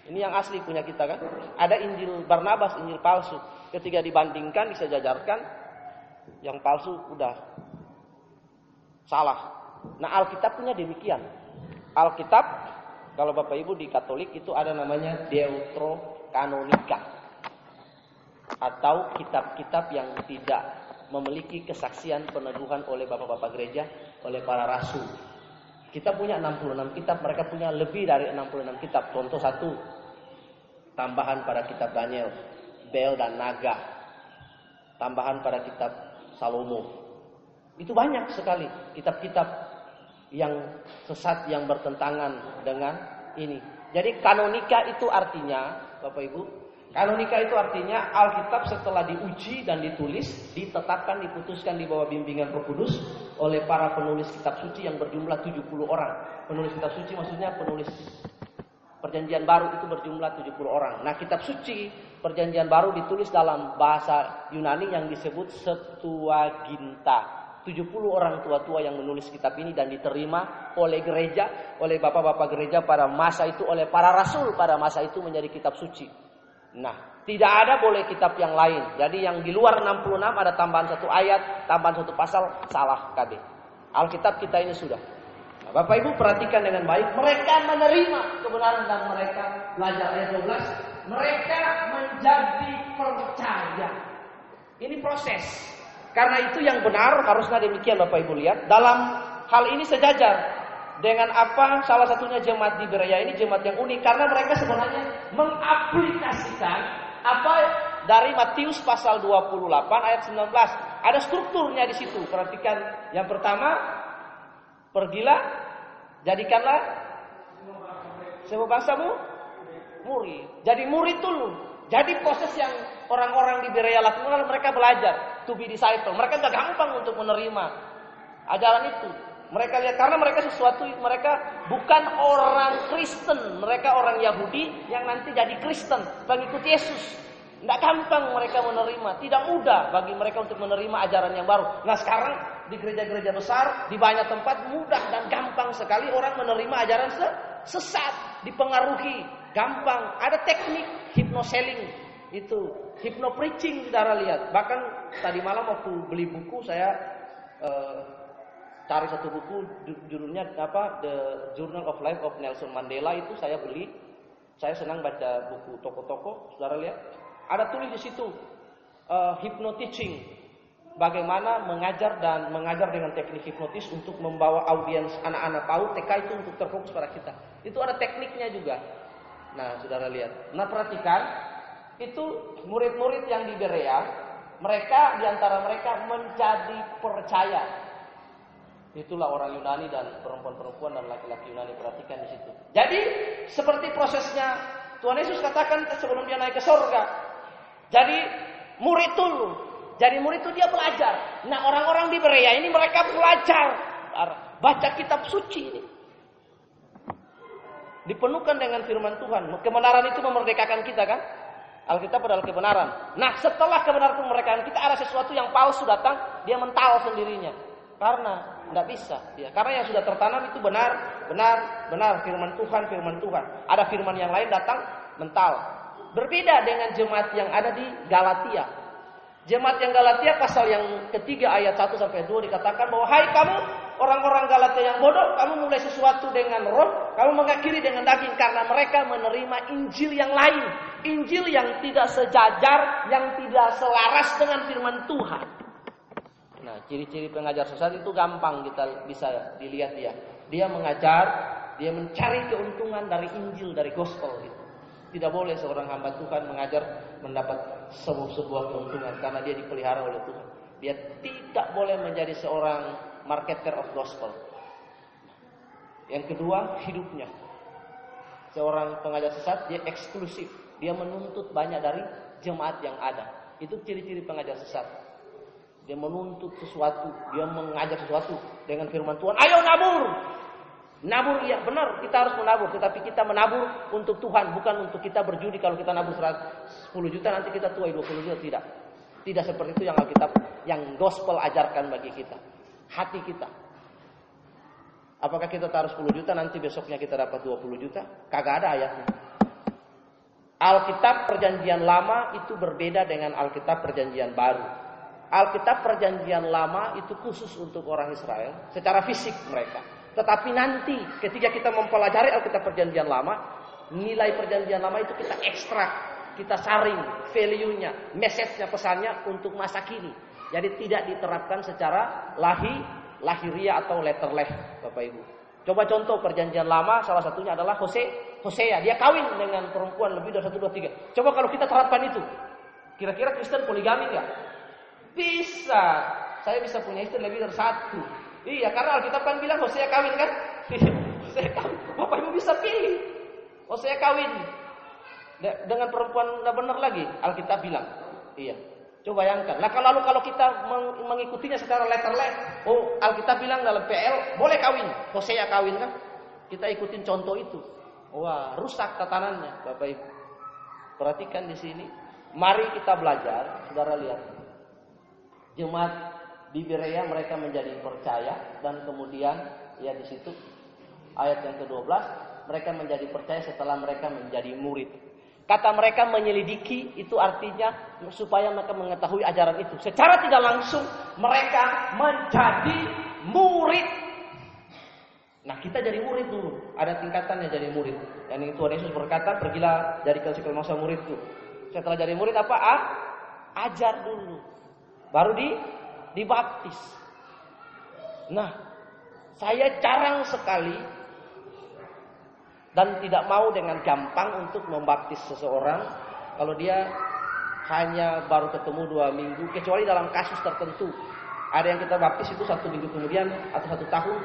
Ini yang asli punya kita kan. Ada Injil Barnabas, Injil palsu. Ketika dibandingkan, disejajarkan, yang palsu udah salah. Nah Alkitab punya demikian. Alkitab, kalau Bapak Ibu di Katolik itu ada namanya Deuterokanonika. Atau kitab-kitab yang tidak memiliki kesaksian peneguhan oleh bapak-bapak gereja, oleh para rasul. Kita punya 66 kitab, mereka punya lebih dari 66 kitab. Contoh satu, tambahan pada kitab Daniel, Bel dan Naga. Tambahan pada kitab Salomo. Itu banyak sekali kitab-kitab yang sesat yang bertentangan dengan ini. Jadi kanonika itu artinya, Bapak Ibu, Kanonika itu artinya Alkitab setelah diuji dan ditulis, ditetapkan, diputuskan di bawah bimbingan Roh Kudus oleh para penulis kitab suci yang berjumlah 70 orang. Penulis kitab suci maksudnya penulis Perjanjian Baru itu berjumlah 70 orang. Nah, kitab suci Perjanjian Baru ditulis dalam bahasa Yunani yang disebut Septuaginta. 70 orang tua-tua yang menulis kitab ini dan diterima oleh gereja, oleh bapak-bapak gereja pada masa itu, oleh para rasul pada masa itu menjadi kitab suci. Nah, tidak ada boleh kitab yang lain. Jadi yang di luar 66 ada tambahan satu ayat, tambahan satu pasal, salah KB. Alkitab kita ini sudah. Nah, Bapak Ibu perhatikan dengan baik. Mereka menerima kebenaran dan mereka belajar ayat 12. Mereka menjadi percaya. Ini proses. Karena itu yang benar harusnya demikian Bapak Ibu lihat. Dalam hal ini sejajar dengan apa salah satunya jemaat di Berea ini jemaat yang unik karena mereka sebenarnya mengaplikasikan apa dari Matius pasal 28 ayat 19. Ada strukturnya di situ. Perhatikan yang pertama, pergilah jadikanlah semua bangsamu murid. Jadi murid dulu. Jadi proses yang orang-orang di Berea lakukan mereka belajar to be disciple. Mereka gak gampang untuk menerima ajaran itu. Mereka lihat karena mereka sesuatu mereka bukan orang Kristen, mereka orang Yahudi yang nanti jadi Kristen, pengikut Yesus. Tidak gampang mereka menerima, tidak mudah bagi mereka untuk menerima ajaran yang baru. Nah sekarang di gereja-gereja besar, di banyak tempat mudah dan gampang sekali orang menerima ajaran sesat, dipengaruhi, gampang. Ada teknik hypnoselling itu, hypno preaching saudara lihat. Bahkan tadi malam waktu beli buku saya uh, cari satu buku judulnya apa The Journal of Life of Nelson Mandela itu saya beli. Saya senang baca buku toko-toko, saudara lihat. Ada tulis di situ uh, hypnotising, bagaimana mengajar dan mengajar dengan teknik hipnotis untuk membawa audiens anak-anak tahu TK itu untuk terfokus pada kita. Itu ada tekniknya juga. Nah, saudara lihat. Nah, perhatikan itu murid-murid yang di Berea, mereka di antara mereka menjadi percaya Itulah orang Yunani dan perempuan-perempuan dan laki-laki Yunani perhatikan di situ. Jadi seperti prosesnya Tuhan Yesus katakan sebelum dia naik ke surga. Jadi murid dulu. Jadi murid itu dia belajar. Nah orang-orang di Berea ini mereka belajar baca kitab suci ini. Dipenuhkan dengan firman Tuhan. Kebenaran itu memerdekakan kita kan? Alkitab adalah kebenaran. Nah, setelah kebenaran itu memerdekakan kita ada sesuatu yang palsu datang, dia mental sendirinya. Karena tidak bisa, ya. Karena yang sudah tertanam itu benar, benar, benar firman Tuhan, firman Tuhan. Ada firman yang lain datang mental. Berbeda dengan jemaat yang ada di Galatia. Jemaat yang Galatia pasal yang ketiga ayat 1 sampai 2 dikatakan bahwa hai kamu orang-orang Galatia yang bodoh, kamu mulai sesuatu dengan roh, kamu mengakhiri dengan daging karena mereka menerima Injil yang lain, Injil yang tidak sejajar, yang tidak selaras dengan firman Tuhan. Nah, ciri-ciri pengajar sesat itu gampang kita bisa dilihat dia. Dia mengajar, dia mencari keuntungan dari Injil, dari gospel itu. Tidak boleh seorang hamba Tuhan mengajar mendapat sebuah, sebuah keuntungan karena dia dipelihara oleh Tuhan. Dia tidak boleh menjadi seorang marketer of gospel. Yang kedua, hidupnya. Seorang pengajar sesat dia eksklusif. Dia menuntut banyak dari jemaat yang ada. Itu ciri-ciri pengajar sesat. Dia menuntut sesuatu, dia mengajar sesuatu dengan firman Tuhan. Ayo nabur, Nabur iya benar, kita harus menabur, tetapi kita menabur untuk Tuhan, bukan untuk kita berjudi kalau kita nabur 10 juta nanti kita tuai 20 juta tidak. Tidak seperti itu yang Alkitab, yang gospel ajarkan bagi kita. Hati kita. Apakah kita taruh 10 juta nanti besoknya kita dapat 20 juta? Kagak ada ayatnya. Alkitab perjanjian lama itu berbeda dengan Alkitab perjanjian baru. Alkitab perjanjian lama itu khusus untuk orang Israel secara fisik mereka. Tetapi nanti ketika kita mempelajari Alkitab Perjanjian Lama, nilai Perjanjian Lama itu kita ekstrak, kita saring value-nya, message-nya, pesannya untuk masa kini. Jadi tidak diterapkan secara lahi, lahiria atau letterleh, Bapak Ibu. Coba contoh Perjanjian Lama, salah satunya adalah Hose, Hosea. Dia kawin dengan perempuan lebih dari satu, dua, tiga. Coba kalau kita terapkan itu, kira-kira Kristen poligami nggak? Bisa. Saya bisa punya istri lebih dari satu. Iya, karena Alkitab kan bilang Hosea kawin kan? [LAUGHS] Hosea kawin. Bapak Ibu bisa pilih. Hosea kawin. Dengan perempuan nggak benar lagi. Alkitab bilang. Iya. Coba bayangkan. Nah kalau kalau kita mengikutinya secara letter letter, oh Alkitab bilang dalam PL boleh kawin, Hosea kawin kan? Kita ikutin contoh itu. Wah, rusak tatanannya, Bapak Ibu. Perhatikan di sini. Mari kita belajar, saudara lihat. Jemaat di Berea mereka menjadi percaya dan kemudian ya di situ ayat yang ke-12 mereka menjadi percaya setelah mereka menjadi murid. Kata mereka menyelidiki itu artinya supaya mereka mengetahui ajaran itu. Secara tidak langsung mereka menjadi murid. Nah kita jadi murid dulu. Ada tingkatannya jadi murid. Dan Tuhan Yesus berkata pergilah dari kesekian masa muridku. Setelah jadi murid apa? Ah, ajar dulu. Baru di dibaptis. Nah, saya jarang sekali dan tidak mau dengan gampang untuk membaptis seseorang kalau dia hanya baru ketemu dua minggu, kecuali dalam kasus tertentu. Ada yang kita baptis itu satu minggu kemudian atau satu tahun,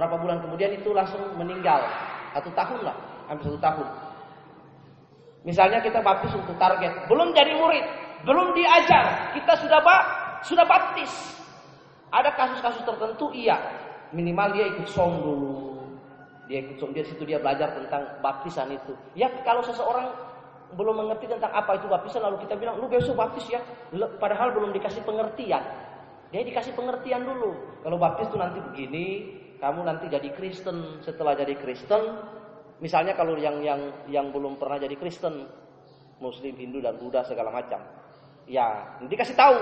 berapa bulan kemudian itu langsung meninggal. Satu tahun lah, hampir satu tahun. Misalnya kita baptis untuk target, belum jadi murid, belum diajar, kita sudah pak sudah baptis. Ada kasus-kasus tertentu iya, minimal dia ikut som dulu. Dia ikut som, dia situ dia belajar tentang baptisan itu. Ya kalau seseorang belum mengerti tentang apa itu baptisan lalu kita bilang lu besok baptis ya, padahal belum dikasih pengertian. Dia dikasih pengertian dulu. Kalau baptis itu nanti begini, kamu nanti jadi Kristen. Setelah jadi Kristen, misalnya kalau yang yang yang belum pernah jadi Kristen, Muslim, Hindu dan Buddha segala macam. Ya, nanti kasih tahu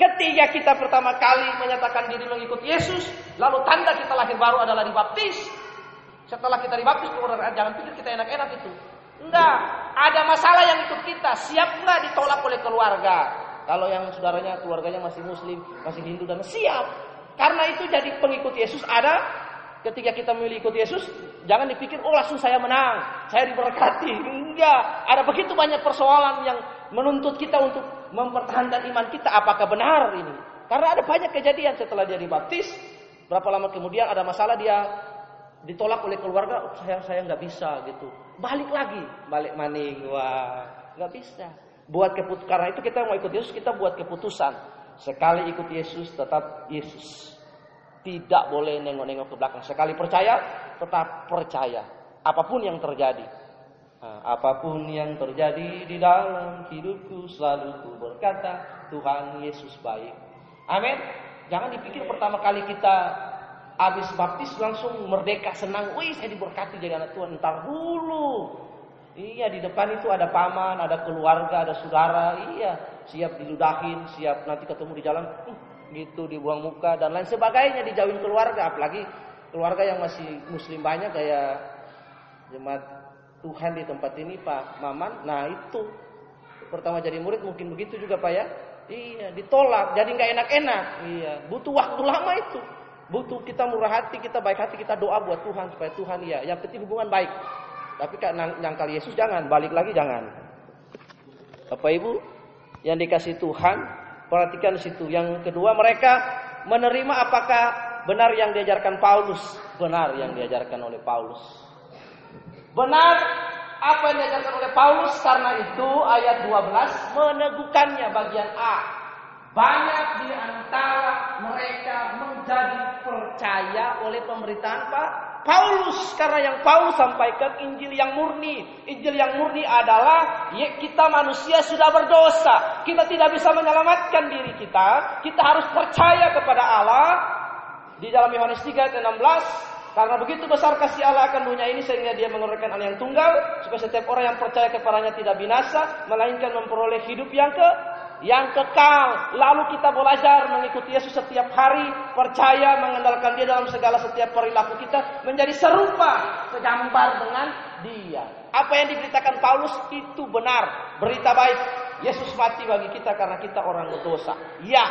Ketika kita pertama kali menyatakan diri mengikut Yesus, lalu tanda kita lahir baru adalah dibaptis. Setelah kita dibaptis keluar jangan pikir kita enak-enak itu. Enggak, ada masalah yang ikut kita. Siap enggak ditolak oleh keluarga? Kalau yang saudaranya keluarganya masih muslim, masih Hindu dan siap. Karena itu jadi pengikut Yesus ada ketika kita ikut Yesus, jangan dipikir oh langsung saya menang, saya diberkati. [LAUGHS] Enggak, ada begitu banyak persoalan yang menuntut kita untuk mempertahankan iman kita apakah benar ini. Karena ada banyak kejadian setelah dia dibaptis, berapa lama kemudian ada masalah dia ditolak oleh keluarga, oh, saya saya nggak bisa gitu. Balik lagi, balik maning, wah nggak bisa. Buat keputusan karena itu kita mau ikut Yesus kita buat keputusan. Sekali ikut Yesus tetap Yesus. Tidak boleh nengok-nengok ke belakang. Sekali percaya tetap percaya. apa pun yang terjadi. Nah, apa pun yang terjadi di dalam hidupku selalu ku berkata Tuhan Yesus baik. Amin. Jangan dipikir pertama kali kita habis baptis langsung merdeka senang. Wih saya diberkati jadi anak Tuhan. Ntar dulu. Iya di depan itu ada paman, ada keluarga, ada saudara. Iya siap diludahin, siap nanti ketemu di jalan. Uh, gitu dibuang muka dan lain sebagainya dijauhin keluarga. Apalagi keluarga yang masih muslim banyak kayak jemaat Tuhan di tempat ini Pak Maman. Nah itu pertama jadi murid mungkin begitu juga Pak ya. Iya, ditolak, jadi nggak enak-enak. Iya, butuh waktu lama itu. Butuh kita murah hati, kita baik hati, kita doa buat Tuhan supaya Tuhan ya. Yang penting hubungan baik. Tapi kan nyangkal Yesus jangan, balik lagi jangan. Bapak Ibu, yang dikasih Tuhan, perhatikan situ. Yang kedua, mereka menerima apakah benar yang diajarkan Paulus, benar yang diajarkan oleh Paulus. Benar apa yang diajarkan oleh Paulus karena itu ayat 12 meneguhkannya bagian A. Banyak di antara mereka menjadi percaya oleh pemberitaan Pak Paulus karena yang Paulus sampaikan Injil yang murni. Injil yang murni adalah ya, kita manusia sudah berdosa. Kita tidak bisa menyelamatkan diri kita. Kita harus percaya kepada Allah. Di dalam Yohanes 3 ayat 16 karena begitu besar kasih Allah akan dunia ini sehingga dia mengeluarkan anak yang tunggal supaya setiap orang yang percaya kepadanya tidak binasa melainkan memperoleh hidup yang ke yang kekal. Lalu kita belajar mengikuti Yesus setiap hari, percaya mengandalkan Dia dalam segala setiap perilaku kita menjadi serupa segambar dengan Dia. Apa yang diberitakan Paulus itu benar, berita baik. Yesus mati bagi kita karena kita orang berdosa. Ya,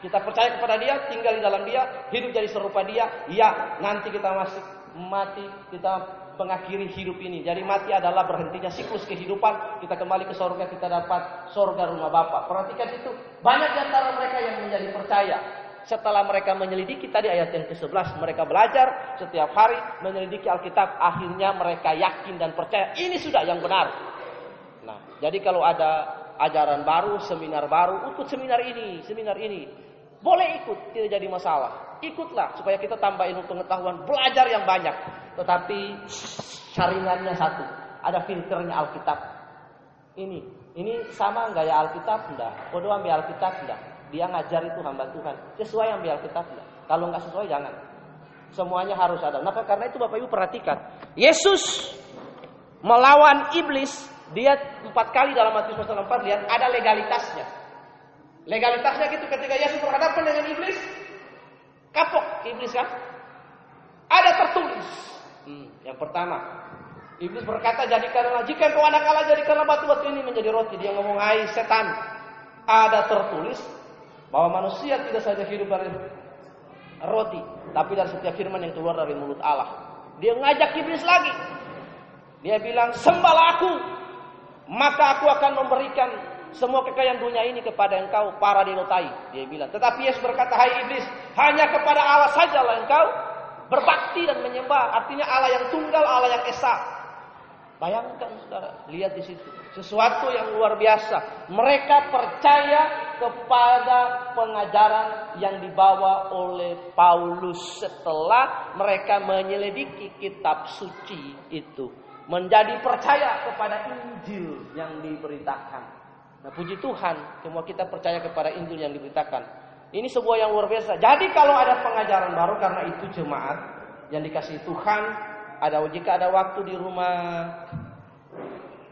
kita percaya kepada dia, tinggal di dalam dia, hidup jadi serupa dia. Ya, nanti kita masih mati, kita mengakhiri hidup ini. Jadi mati adalah berhentinya siklus kehidupan. Kita kembali ke surga, kita dapat surga rumah Bapa. Perhatikan itu. Banyak di antara mereka yang menjadi percaya. Setelah mereka menyelidiki tadi ayat yang ke-11, mereka belajar setiap hari menyelidiki Alkitab. Akhirnya mereka yakin dan percaya ini sudah yang benar. Nah, jadi kalau ada ajaran baru, seminar baru, ikut seminar ini, seminar ini. Boleh ikut, tidak jadi masalah. Ikutlah supaya kita tambah ilmu pengetahuan, belajar yang banyak. Tetapi saringannya satu, ada filternya Alkitab. Ini, ini sama nggak ya Alkitab? Enggak. Bodoh ambil Alkitab? Enggak. Dia ngajar itu hamba Tuhan. Sesuai ambil Alkitab? Enggak. Kalau nggak sesuai jangan. Semuanya harus ada. Nah, karena itu Bapak Ibu perhatikan. Yesus melawan iblis, dia empat kali dalam Matius pasal 4 lihat ada legalitasnya. Legalitasnya gitu ketika Yesus berhadapan dengan iblis, kapok iblis kan? Ada tertulis. Hmm, yang pertama, iblis berkata jadikanlah jika kau anak Allah jadikanlah batu-batu ini menjadi roti. Dia ngomong, "Hai setan, ada tertulis bahwa manusia tidak saja hidup dari roti, tapi dari setiap firman yang keluar dari mulut Allah." Dia ngajak iblis lagi. Dia bilang, "Sembahlah aku, maka aku akan memberikan semua kekayaan dunia ini kepada engkau para dinotai. Dia bilang. Tetapi Yesus berkata, hai iblis, hanya kepada Allah sajalah engkau berbakti dan menyembah. Artinya Allah yang tunggal, Allah yang esa. Bayangkan saudara, lihat di situ. Sesuatu yang luar biasa. Mereka percaya kepada pengajaran yang dibawa oleh Paulus setelah mereka menyelidiki kitab suci itu. Menjadi percaya kepada Injil yang diberitakan. Nah puji Tuhan, semua kita percaya kepada Injil yang diberitakan. Ini sebuah yang luar biasa. Jadi kalau ada pengajaran baru karena itu jemaat yang dikasih Tuhan, ada jika ada waktu di rumah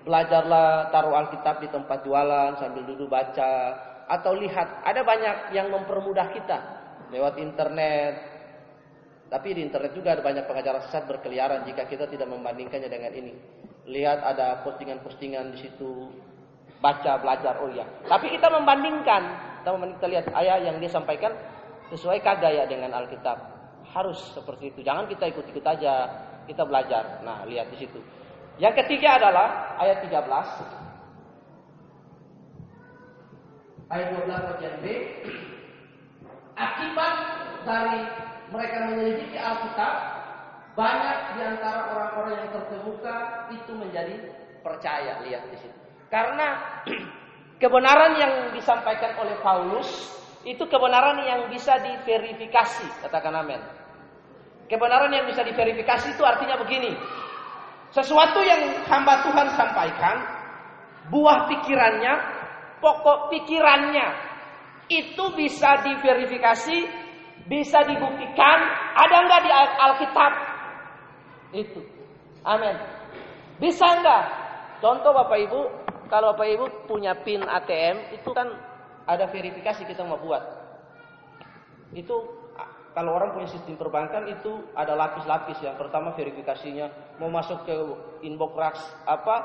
belajarlah taruh Alkitab di tempat jualan sambil duduk baca atau lihat ada banyak yang mempermudah kita lewat internet. Tapi di internet juga ada banyak pengajaran sesat berkeliaran jika kita tidak membandingkannya dengan ini. Lihat ada postingan-postingan di situ baca belajar oh iya. Tapi kita membandingkan. Kita membandingkan kita lihat ayat yang dia sampaikan sesuai kagak ya dengan Alkitab. Harus seperti itu. Jangan kita ikut-ikut aja. Kita belajar. Nah lihat di situ. Yang ketiga adalah ayat 13 ayat 12 bagian B. Akibat dari mereka menyelidiki Alkitab banyak di antara orang-orang yang terkemuka itu menjadi percaya. Lihat di situ karena [CLEARS THROAT] kebenaran yang disampaikan oleh Paulus itu kebenaran yang bisa diverifikasi, katakan amin. Kebenaran yang bisa diverifikasi itu artinya begini. Sesuatu yang hamba Tuhan sampaikan, buah pikirannya, pokok pikirannya, itu bisa diverifikasi, bisa dibuktikan, ada nggak di Alkitab? Itu. Amin. Bisa nggak? Contoh Bapak Ibu, kalau Bapak Ibu punya PIN ATM, itu kan ada verifikasi kita mau buat. Itu kalau orang punya sistem perbankan itu ada lapis-lapis. Yang pertama verifikasinya mau masuk ke inbox apa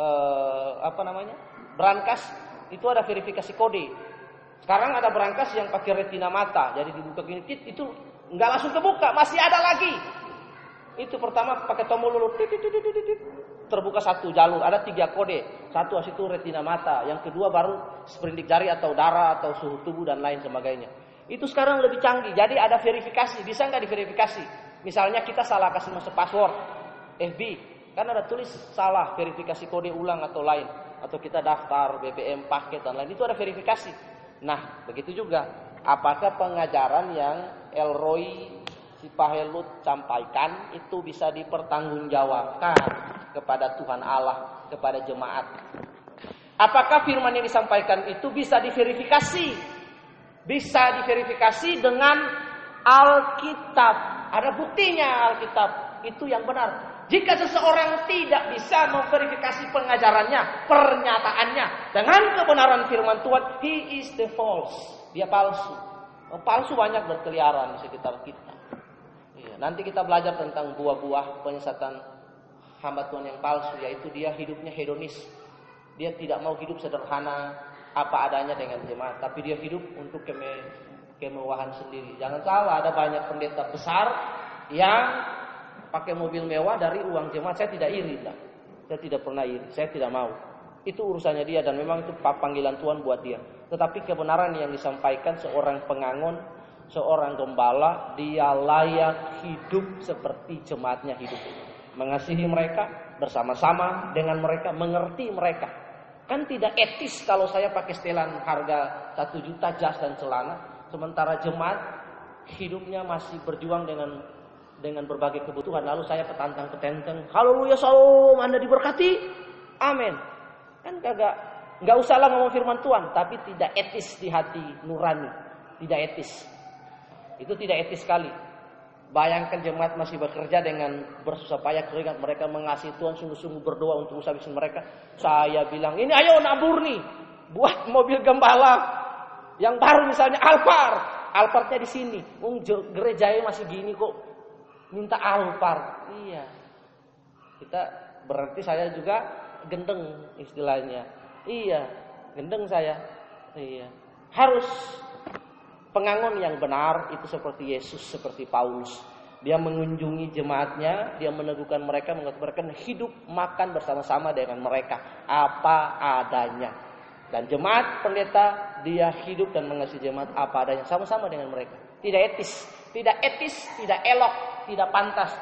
eh, apa namanya brankas itu ada verifikasi kode. Sekarang ada brankas yang pakai retina mata, jadi dibuka gini, itu nggak langsung kebuka, masih ada lagi. Itu pertama pakai tombol dulu, terbuka satu jalur, ada tiga kode. Satu itu retina mata, yang kedua baru sprindik jari atau darah atau suhu tubuh dan lain sebagainya. Itu sekarang lebih canggih, jadi ada verifikasi, bisa nggak diverifikasi? Misalnya kita salah kasih masuk password FB, kan ada tulis salah verifikasi kode ulang atau lain, atau kita daftar BBM paket dan lain itu ada verifikasi. Nah, begitu juga. Apakah pengajaran yang Elroy si Pahelut sampaikan itu bisa dipertanggungjawabkan kepada Tuhan Allah, kepada jemaat. Apakah firman yang disampaikan itu bisa diverifikasi? Bisa diverifikasi dengan Alkitab. Ada buktinya Alkitab itu yang benar. Jika seseorang tidak bisa memverifikasi pengajarannya, pernyataannya dengan kebenaran firman Tuhan, he is the false. Dia palsu. Palsu banyak berkeliaran di sekitar kita. Nanti kita belajar tentang buah-buah penyesatan hamba Tuhan yang palsu, yaitu dia hidupnya hedonis. Dia tidak mau hidup sederhana apa adanya dengan jemaat, tapi dia hidup untuk keme kemewahan sendiri. Jangan salah, ada banyak pendeta besar yang pakai mobil mewah dari uang jemaat. Saya tidak iri, lah. Saya tidak pernah iri, saya tidak mau. Itu urusannya dia dan memang itu panggilan Tuhan buat dia. Tetapi kebenaran yang disampaikan seorang pengangon seorang gembala dia layak hidup seperti jemaatnya hidup. Mengasihi mereka bersama-sama dengan mereka, mengerti mereka. Kan tidak etis kalau saya pakai setelan harga satu juta jas dan celana, sementara jemaat hidupnya masih berjuang dengan dengan berbagai kebutuhan. Lalu saya petantang petenteng, haleluya salam, Anda diberkati, amin. Kan kagak, nggak usahlah ngomong firman Tuhan, tapi tidak etis di hati nurani, tidak etis. Itu tidak etis sekali. Bayangkan jemaat masih bekerja dengan bersusah payah keringat mereka mengasihi Tuhan sungguh-sungguh berdoa untuk usaha bisnis mereka. Saya bilang ini ayo nabur nih buat mobil gembala yang baru misalnya Alphard. Alphardnya di sini. Um, gerejanya masih gini kok minta Alphard. Iya. Kita berarti saya juga gendeng istilahnya. Iya, gendeng saya. Iya. Harus Pengangon yang benar itu seperti Yesus, seperti Paulus. Dia mengunjungi jemaatnya, dia meneguhkan mereka, mengatakan hidup makan bersama-sama dengan mereka apa adanya. Dan jemaat pendeta dia hidup dan mengasihi jemaat apa adanya sama-sama dengan mereka. Tidak etis, tidak etis, tidak elok, tidak pantas.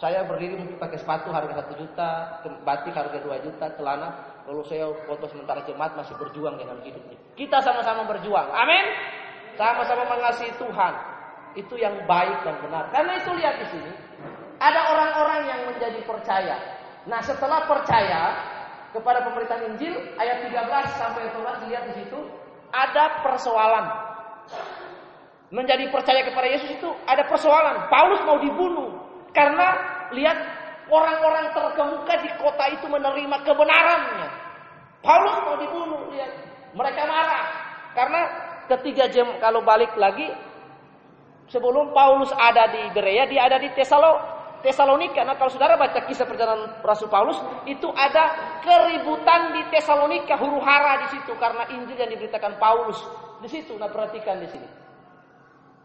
Saya berdiri mungkin pakai sepatu harga satu juta, batik harga dua juta, celana. Lalu saya foto sementara jemaat masih berjuang dengan hidupnya. Kita sama-sama berjuang. Amin. Sama-sama mengasihi Tuhan. Itu yang baik dan benar. Karena itu lihat di sini. Ada orang-orang yang menjadi percaya. Nah setelah percaya kepada pemberitaan Injil ayat 13 sampai 14 lihat di situ ada persoalan. Menjadi percaya kepada Yesus itu ada persoalan. Paulus mau dibunuh karena lihat orang-orang terkemuka di kota itu menerima kebenarannya. Paulus mau dibunuh, lihat mereka marah karena ketiga jam kalau balik lagi sebelum Paulus ada di Berea dia ada di Tesalo Tesalonika. Nah kalau saudara baca kisah perjalanan Rasul Paulus itu ada keributan di Tesalonika huru hara di situ karena Injil yang diberitakan Paulus di situ. Nah perhatikan di sini.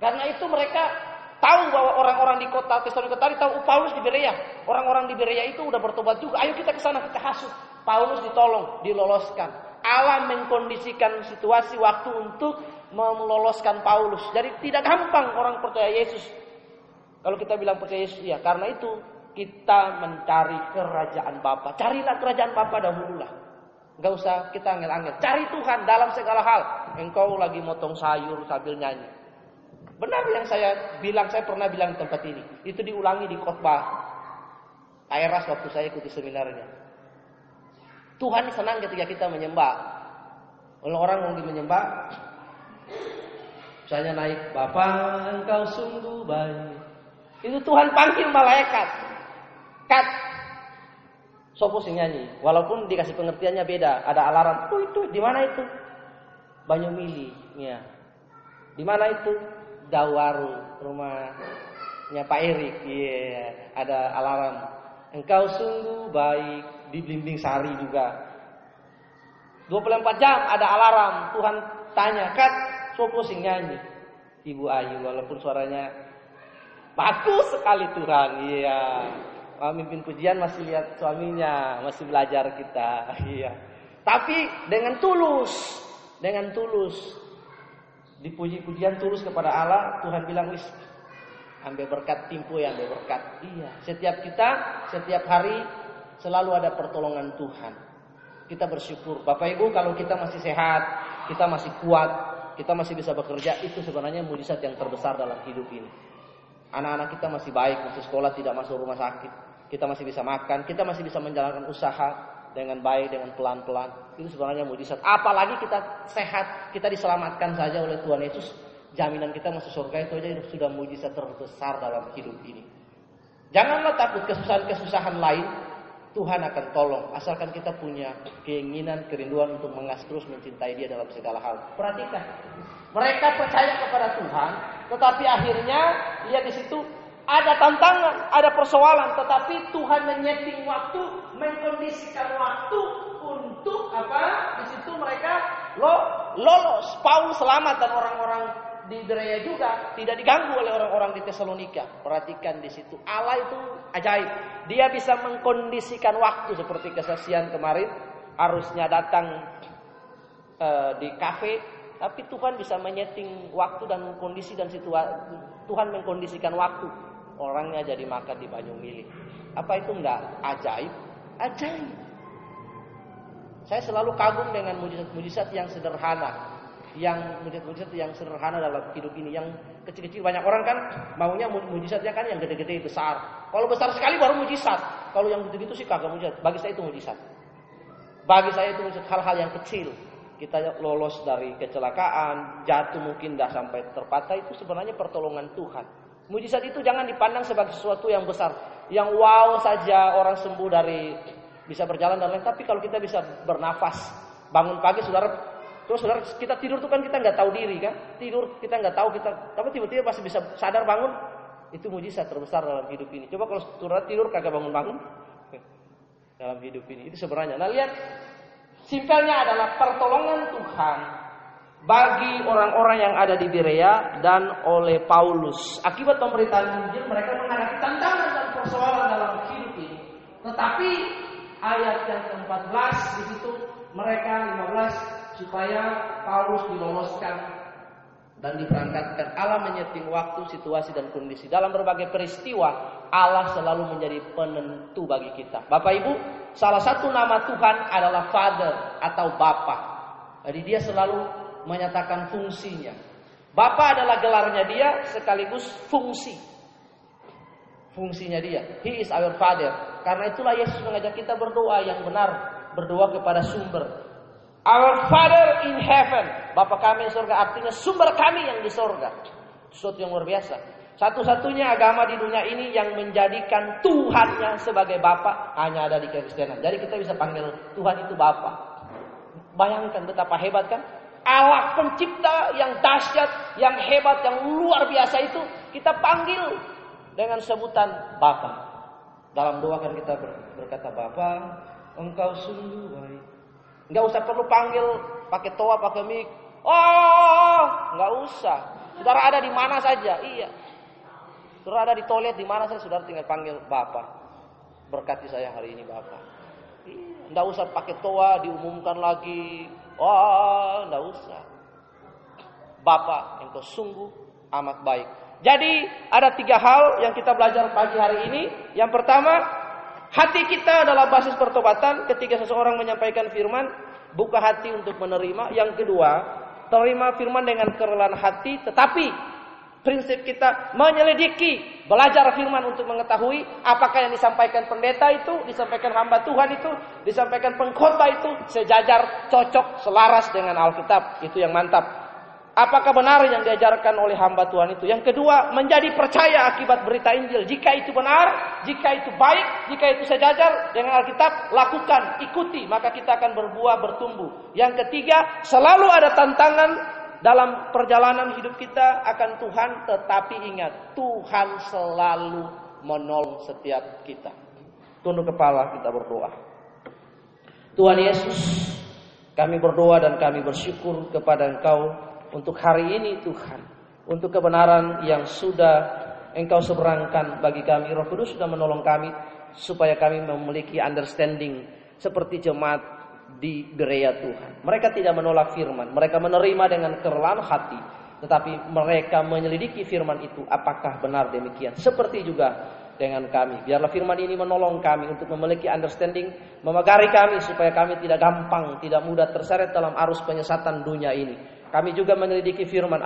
Karena itu mereka tahu bahwa orang-orang di kota Tesalonika tadi tahu oh, Paulus di Berea. Orang-orang di Berea itu udah bertobat juga. Ayo kita ke sana kita hasut. Paulus ditolong, diloloskan. Allah mengkondisikan situasi waktu untuk meloloskan Paulus. Jadi tidak gampang orang percaya Yesus. Kalau kita bilang percaya Yesus, ya karena itu kita mencari kerajaan Bapa. Carilah kerajaan Bapa dahululah. Gak usah kita angel-angel. Cari Tuhan dalam segala hal. Engkau lagi motong sayur sambil nyanyi. Benar yang saya bilang, saya pernah bilang di tempat ini. Itu diulangi di khotbah. Pak Eras waktu saya ikuti seminarnya. Tuhan senang ketika kita menyembah. Kalau orang mungkin menyembah, misalnya naik, Bapak engkau sungguh baik. Itu Tuhan panggil malaikat. Kat. Sopo sing nyanyi. Walaupun dikasih pengertiannya beda. Ada alarm. Oh itu, di mana itu? Banyumili. Ya. Di mana itu? Dawaru. Rumahnya Pak Erik. Iya. Yeah. Ada alarm. Engkau sungguh baik. Di Blimbing Sari juga. 24 jam ada alarm. Tuhan tanya, Kat, sopo sing nyanyi? Ibu Ayu, walaupun suaranya bagus sekali Tuhan. Iya. Mimpin pujian masih lihat suaminya, masih belajar kita. [LAUGHS] Iya. Tapi dengan tulus, dengan tulus. Dipuji pujian tulus kepada Allah, Tuhan bilang, wis ambil berkat timpu yang ambil berkat. Iya. Setiap kita, setiap hari selalu ada pertolongan Tuhan kita bersyukur. Bapak Ibu kalau kita masih sehat, kita masih kuat, kita masih bisa bekerja, itu sebenarnya mujizat yang terbesar dalam hidup ini. Anak-anak kita masih baik, masih sekolah, tidak masuk rumah sakit. Kita masih bisa makan, kita masih bisa menjalankan usaha dengan baik, dengan pelan-pelan. Itu sebenarnya mujizat. Apalagi kita sehat, kita diselamatkan saja oleh Tuhan Yesus. Jaminan kita masuk surga itu aja sudah mujizat terbesar dalam hidup ini. Janganlah takut kesusahan-kesusahan lain, Tuhan akan tolong asalkan kita punya keinginan kerinduan untuk mengas terus mencintai dia dalam segala hal. Perhatikan. Mereka percaya kepada Tuhan, tetapi akhirnya lihat di situ ada tantangan, ada persoalan, tetapi Tuhan menyeting waktu, mengkondisikan waktu untuk apa? Di situ mereka lo lolos. Paulus selamat dan orang-orang di Berea juga tidak diganggu oleh orang-orang di Tesalonika. Perhatikan di situ. Allah itu ajaib. Dia bisa mengkondisikan waktu seperti kesaksian kemarin. Harusnya datang uh, di kafe, tapi Tuhan bisa menyeting waktu dan kondisi dan situasi. Tuhan mengkondisikan waktu. Orangnya jadi makan di Banyu Milik. Apa itu enggak ajaib? Ajaib. Saya selalu kagum dengan mujizat-mujizat yang sederhana yang mujizat-mujizat yang sederhana dalam hidup ini. Yang kecil-kecil banyak orang kan maunya mujizatnya kan yang gede-gede besar. Kalau besar sekali baru mujizat. Kalau yang gitu-gitu sih kagak mujizat. Bagi saya itu mujizat. Bagi saya itu mujizat hal-hal yang kecil. Kita lolos dari kecelakaan jatuh mungkin dah sampai terpatah itu sebenarnya pertolongan Tuhan. Mujizat itu jangan dipandang sebagai sesuatu yang besar. Yang wow saja orang sembuh dari bisa berjalan dan lain tapi kalau kita bisa bernafas bangun pagi saudara Terus saudara kita tidur tuh kan kita nggak tahu diri kan, tidur kita nggak tahu kita, tapi tiba-tiba pasti bisa sadar bangun, itu mujizat terbesar dalam hidup ini. Coba kalau saudara tidur kagak bangun-bangun dalam hidup ini, itu sebenarnya. Nah lihat, simpelnya adalah pertolongan Tuhan bagi orang-orang yang ada di Berea dan oleh Paulus. Akibat pemberitaan Injil mereka menghadapi tantangan dan persoalan dalam hidup ini. Tetapi ayat yang ke-14 di situ mereka 15 supaya Paulus diloloskan dan diberangkatkan. Allah menyeting waktu, situasi dan kondisi. Dalam berbagai peristiwa, Allah selalu menjadi penentu bagi kita. Bapak Ibu, salah satu nama Tuhan adalah Father atau Bapa. Jadi dia selalu menyatakan fungsinya. Bapa adalah gelarnya dia sekaligus fungsi. Fungsinya dia. He is our Father. Karena itulah Yesus mengajak kita berdoa yang benar. Berdoa kepada sumber. Our Father in heaven. Bapak kami yang surga artinya sumber kami yang di surga. Sesuatu yang luar biasa. Satu-satunya agama di dunia ini yang menjadikan Tuhannya sebagai Bapak hanya ada di Kristenan. Jadi kita bisa panggil Tuhan itu Bapak. Bayangkan betapa hebat kan? Allah pencipta yang dahsyat, yang hebat, yang luar biasa itu kita panggil dengan sebutan Bapa. Dalam doa kan kita berkata Bapa, Engkau sungguh baik. Nggak usah perlu panggil pakai toa, pakai mik. Oh, nggak usah. Saudara ada di mana saja, iya. Saudara ada di toilet di mana saja, saudara tinggal panggil Bapak. Berkati saya hari ini Bapak. Iya. Nggak usah pakai toa, diumumkan lagi. Oh, nggak usah. Bapak, engkau sungguh amat baik. Jadi ada tiga hal yang kita belajar pagi hari ini. Yang pertama, Hati kita adalah basis pertobatan ketika seseorang menyampaikan firman, buka hati untuk menerima. Yang kedua, terima firman dengan kerelaan hati, tetapi Prinsip kita menyelidiki, belajar firman untuk mengetahui apakah yang disampaikan pendeta itu, disampaikan hamba Tuhan itu, disampaikan pengkhotbah itu sejajar, cocok, selaras dengan Alkitab. Itu yang mantap. Apakah benar yang diajarkan oleh hamba Tuhan itu? Yang kedua, menjadi percaya akibat berita Injil. Jika itu benar, jika itu baik, jika itu sejajar dengan Alkitab, lakukan, ikuti, maka kita akan berbuah, bertumbuh. Yang ketiga, selalu ada tantangan dalam perjalanan hidup kita akan Tuhan, tetapi ingat, Tuhan selalu menolong setiap kita. Tunduk kepala kita berdoa. Tuhan Yesus, kami berdoa dan kami bersyukur kepada Engkau untuk hari ini Tuhan. Untuk kebenaran yang sudah Engkau seberangkan bagi kami. Roh Kudus sudah menolong kami supaya kami memiliki understanding seperti jemaat di gereja Tuhan. Mereka tidak menolak firman, mereka menerima dengan kerelaan hati, tetapi mereka menyelidiki firman itu apakah benar demikian. Seperti juga dengan kami. Biarlah firman ini menolong kami untuk memiliki understanding, memagari kami supaya kami tidak gampang, tidak mudah terseret dalam arus penyesatan dunia ini. Kami juga menyelidiki firman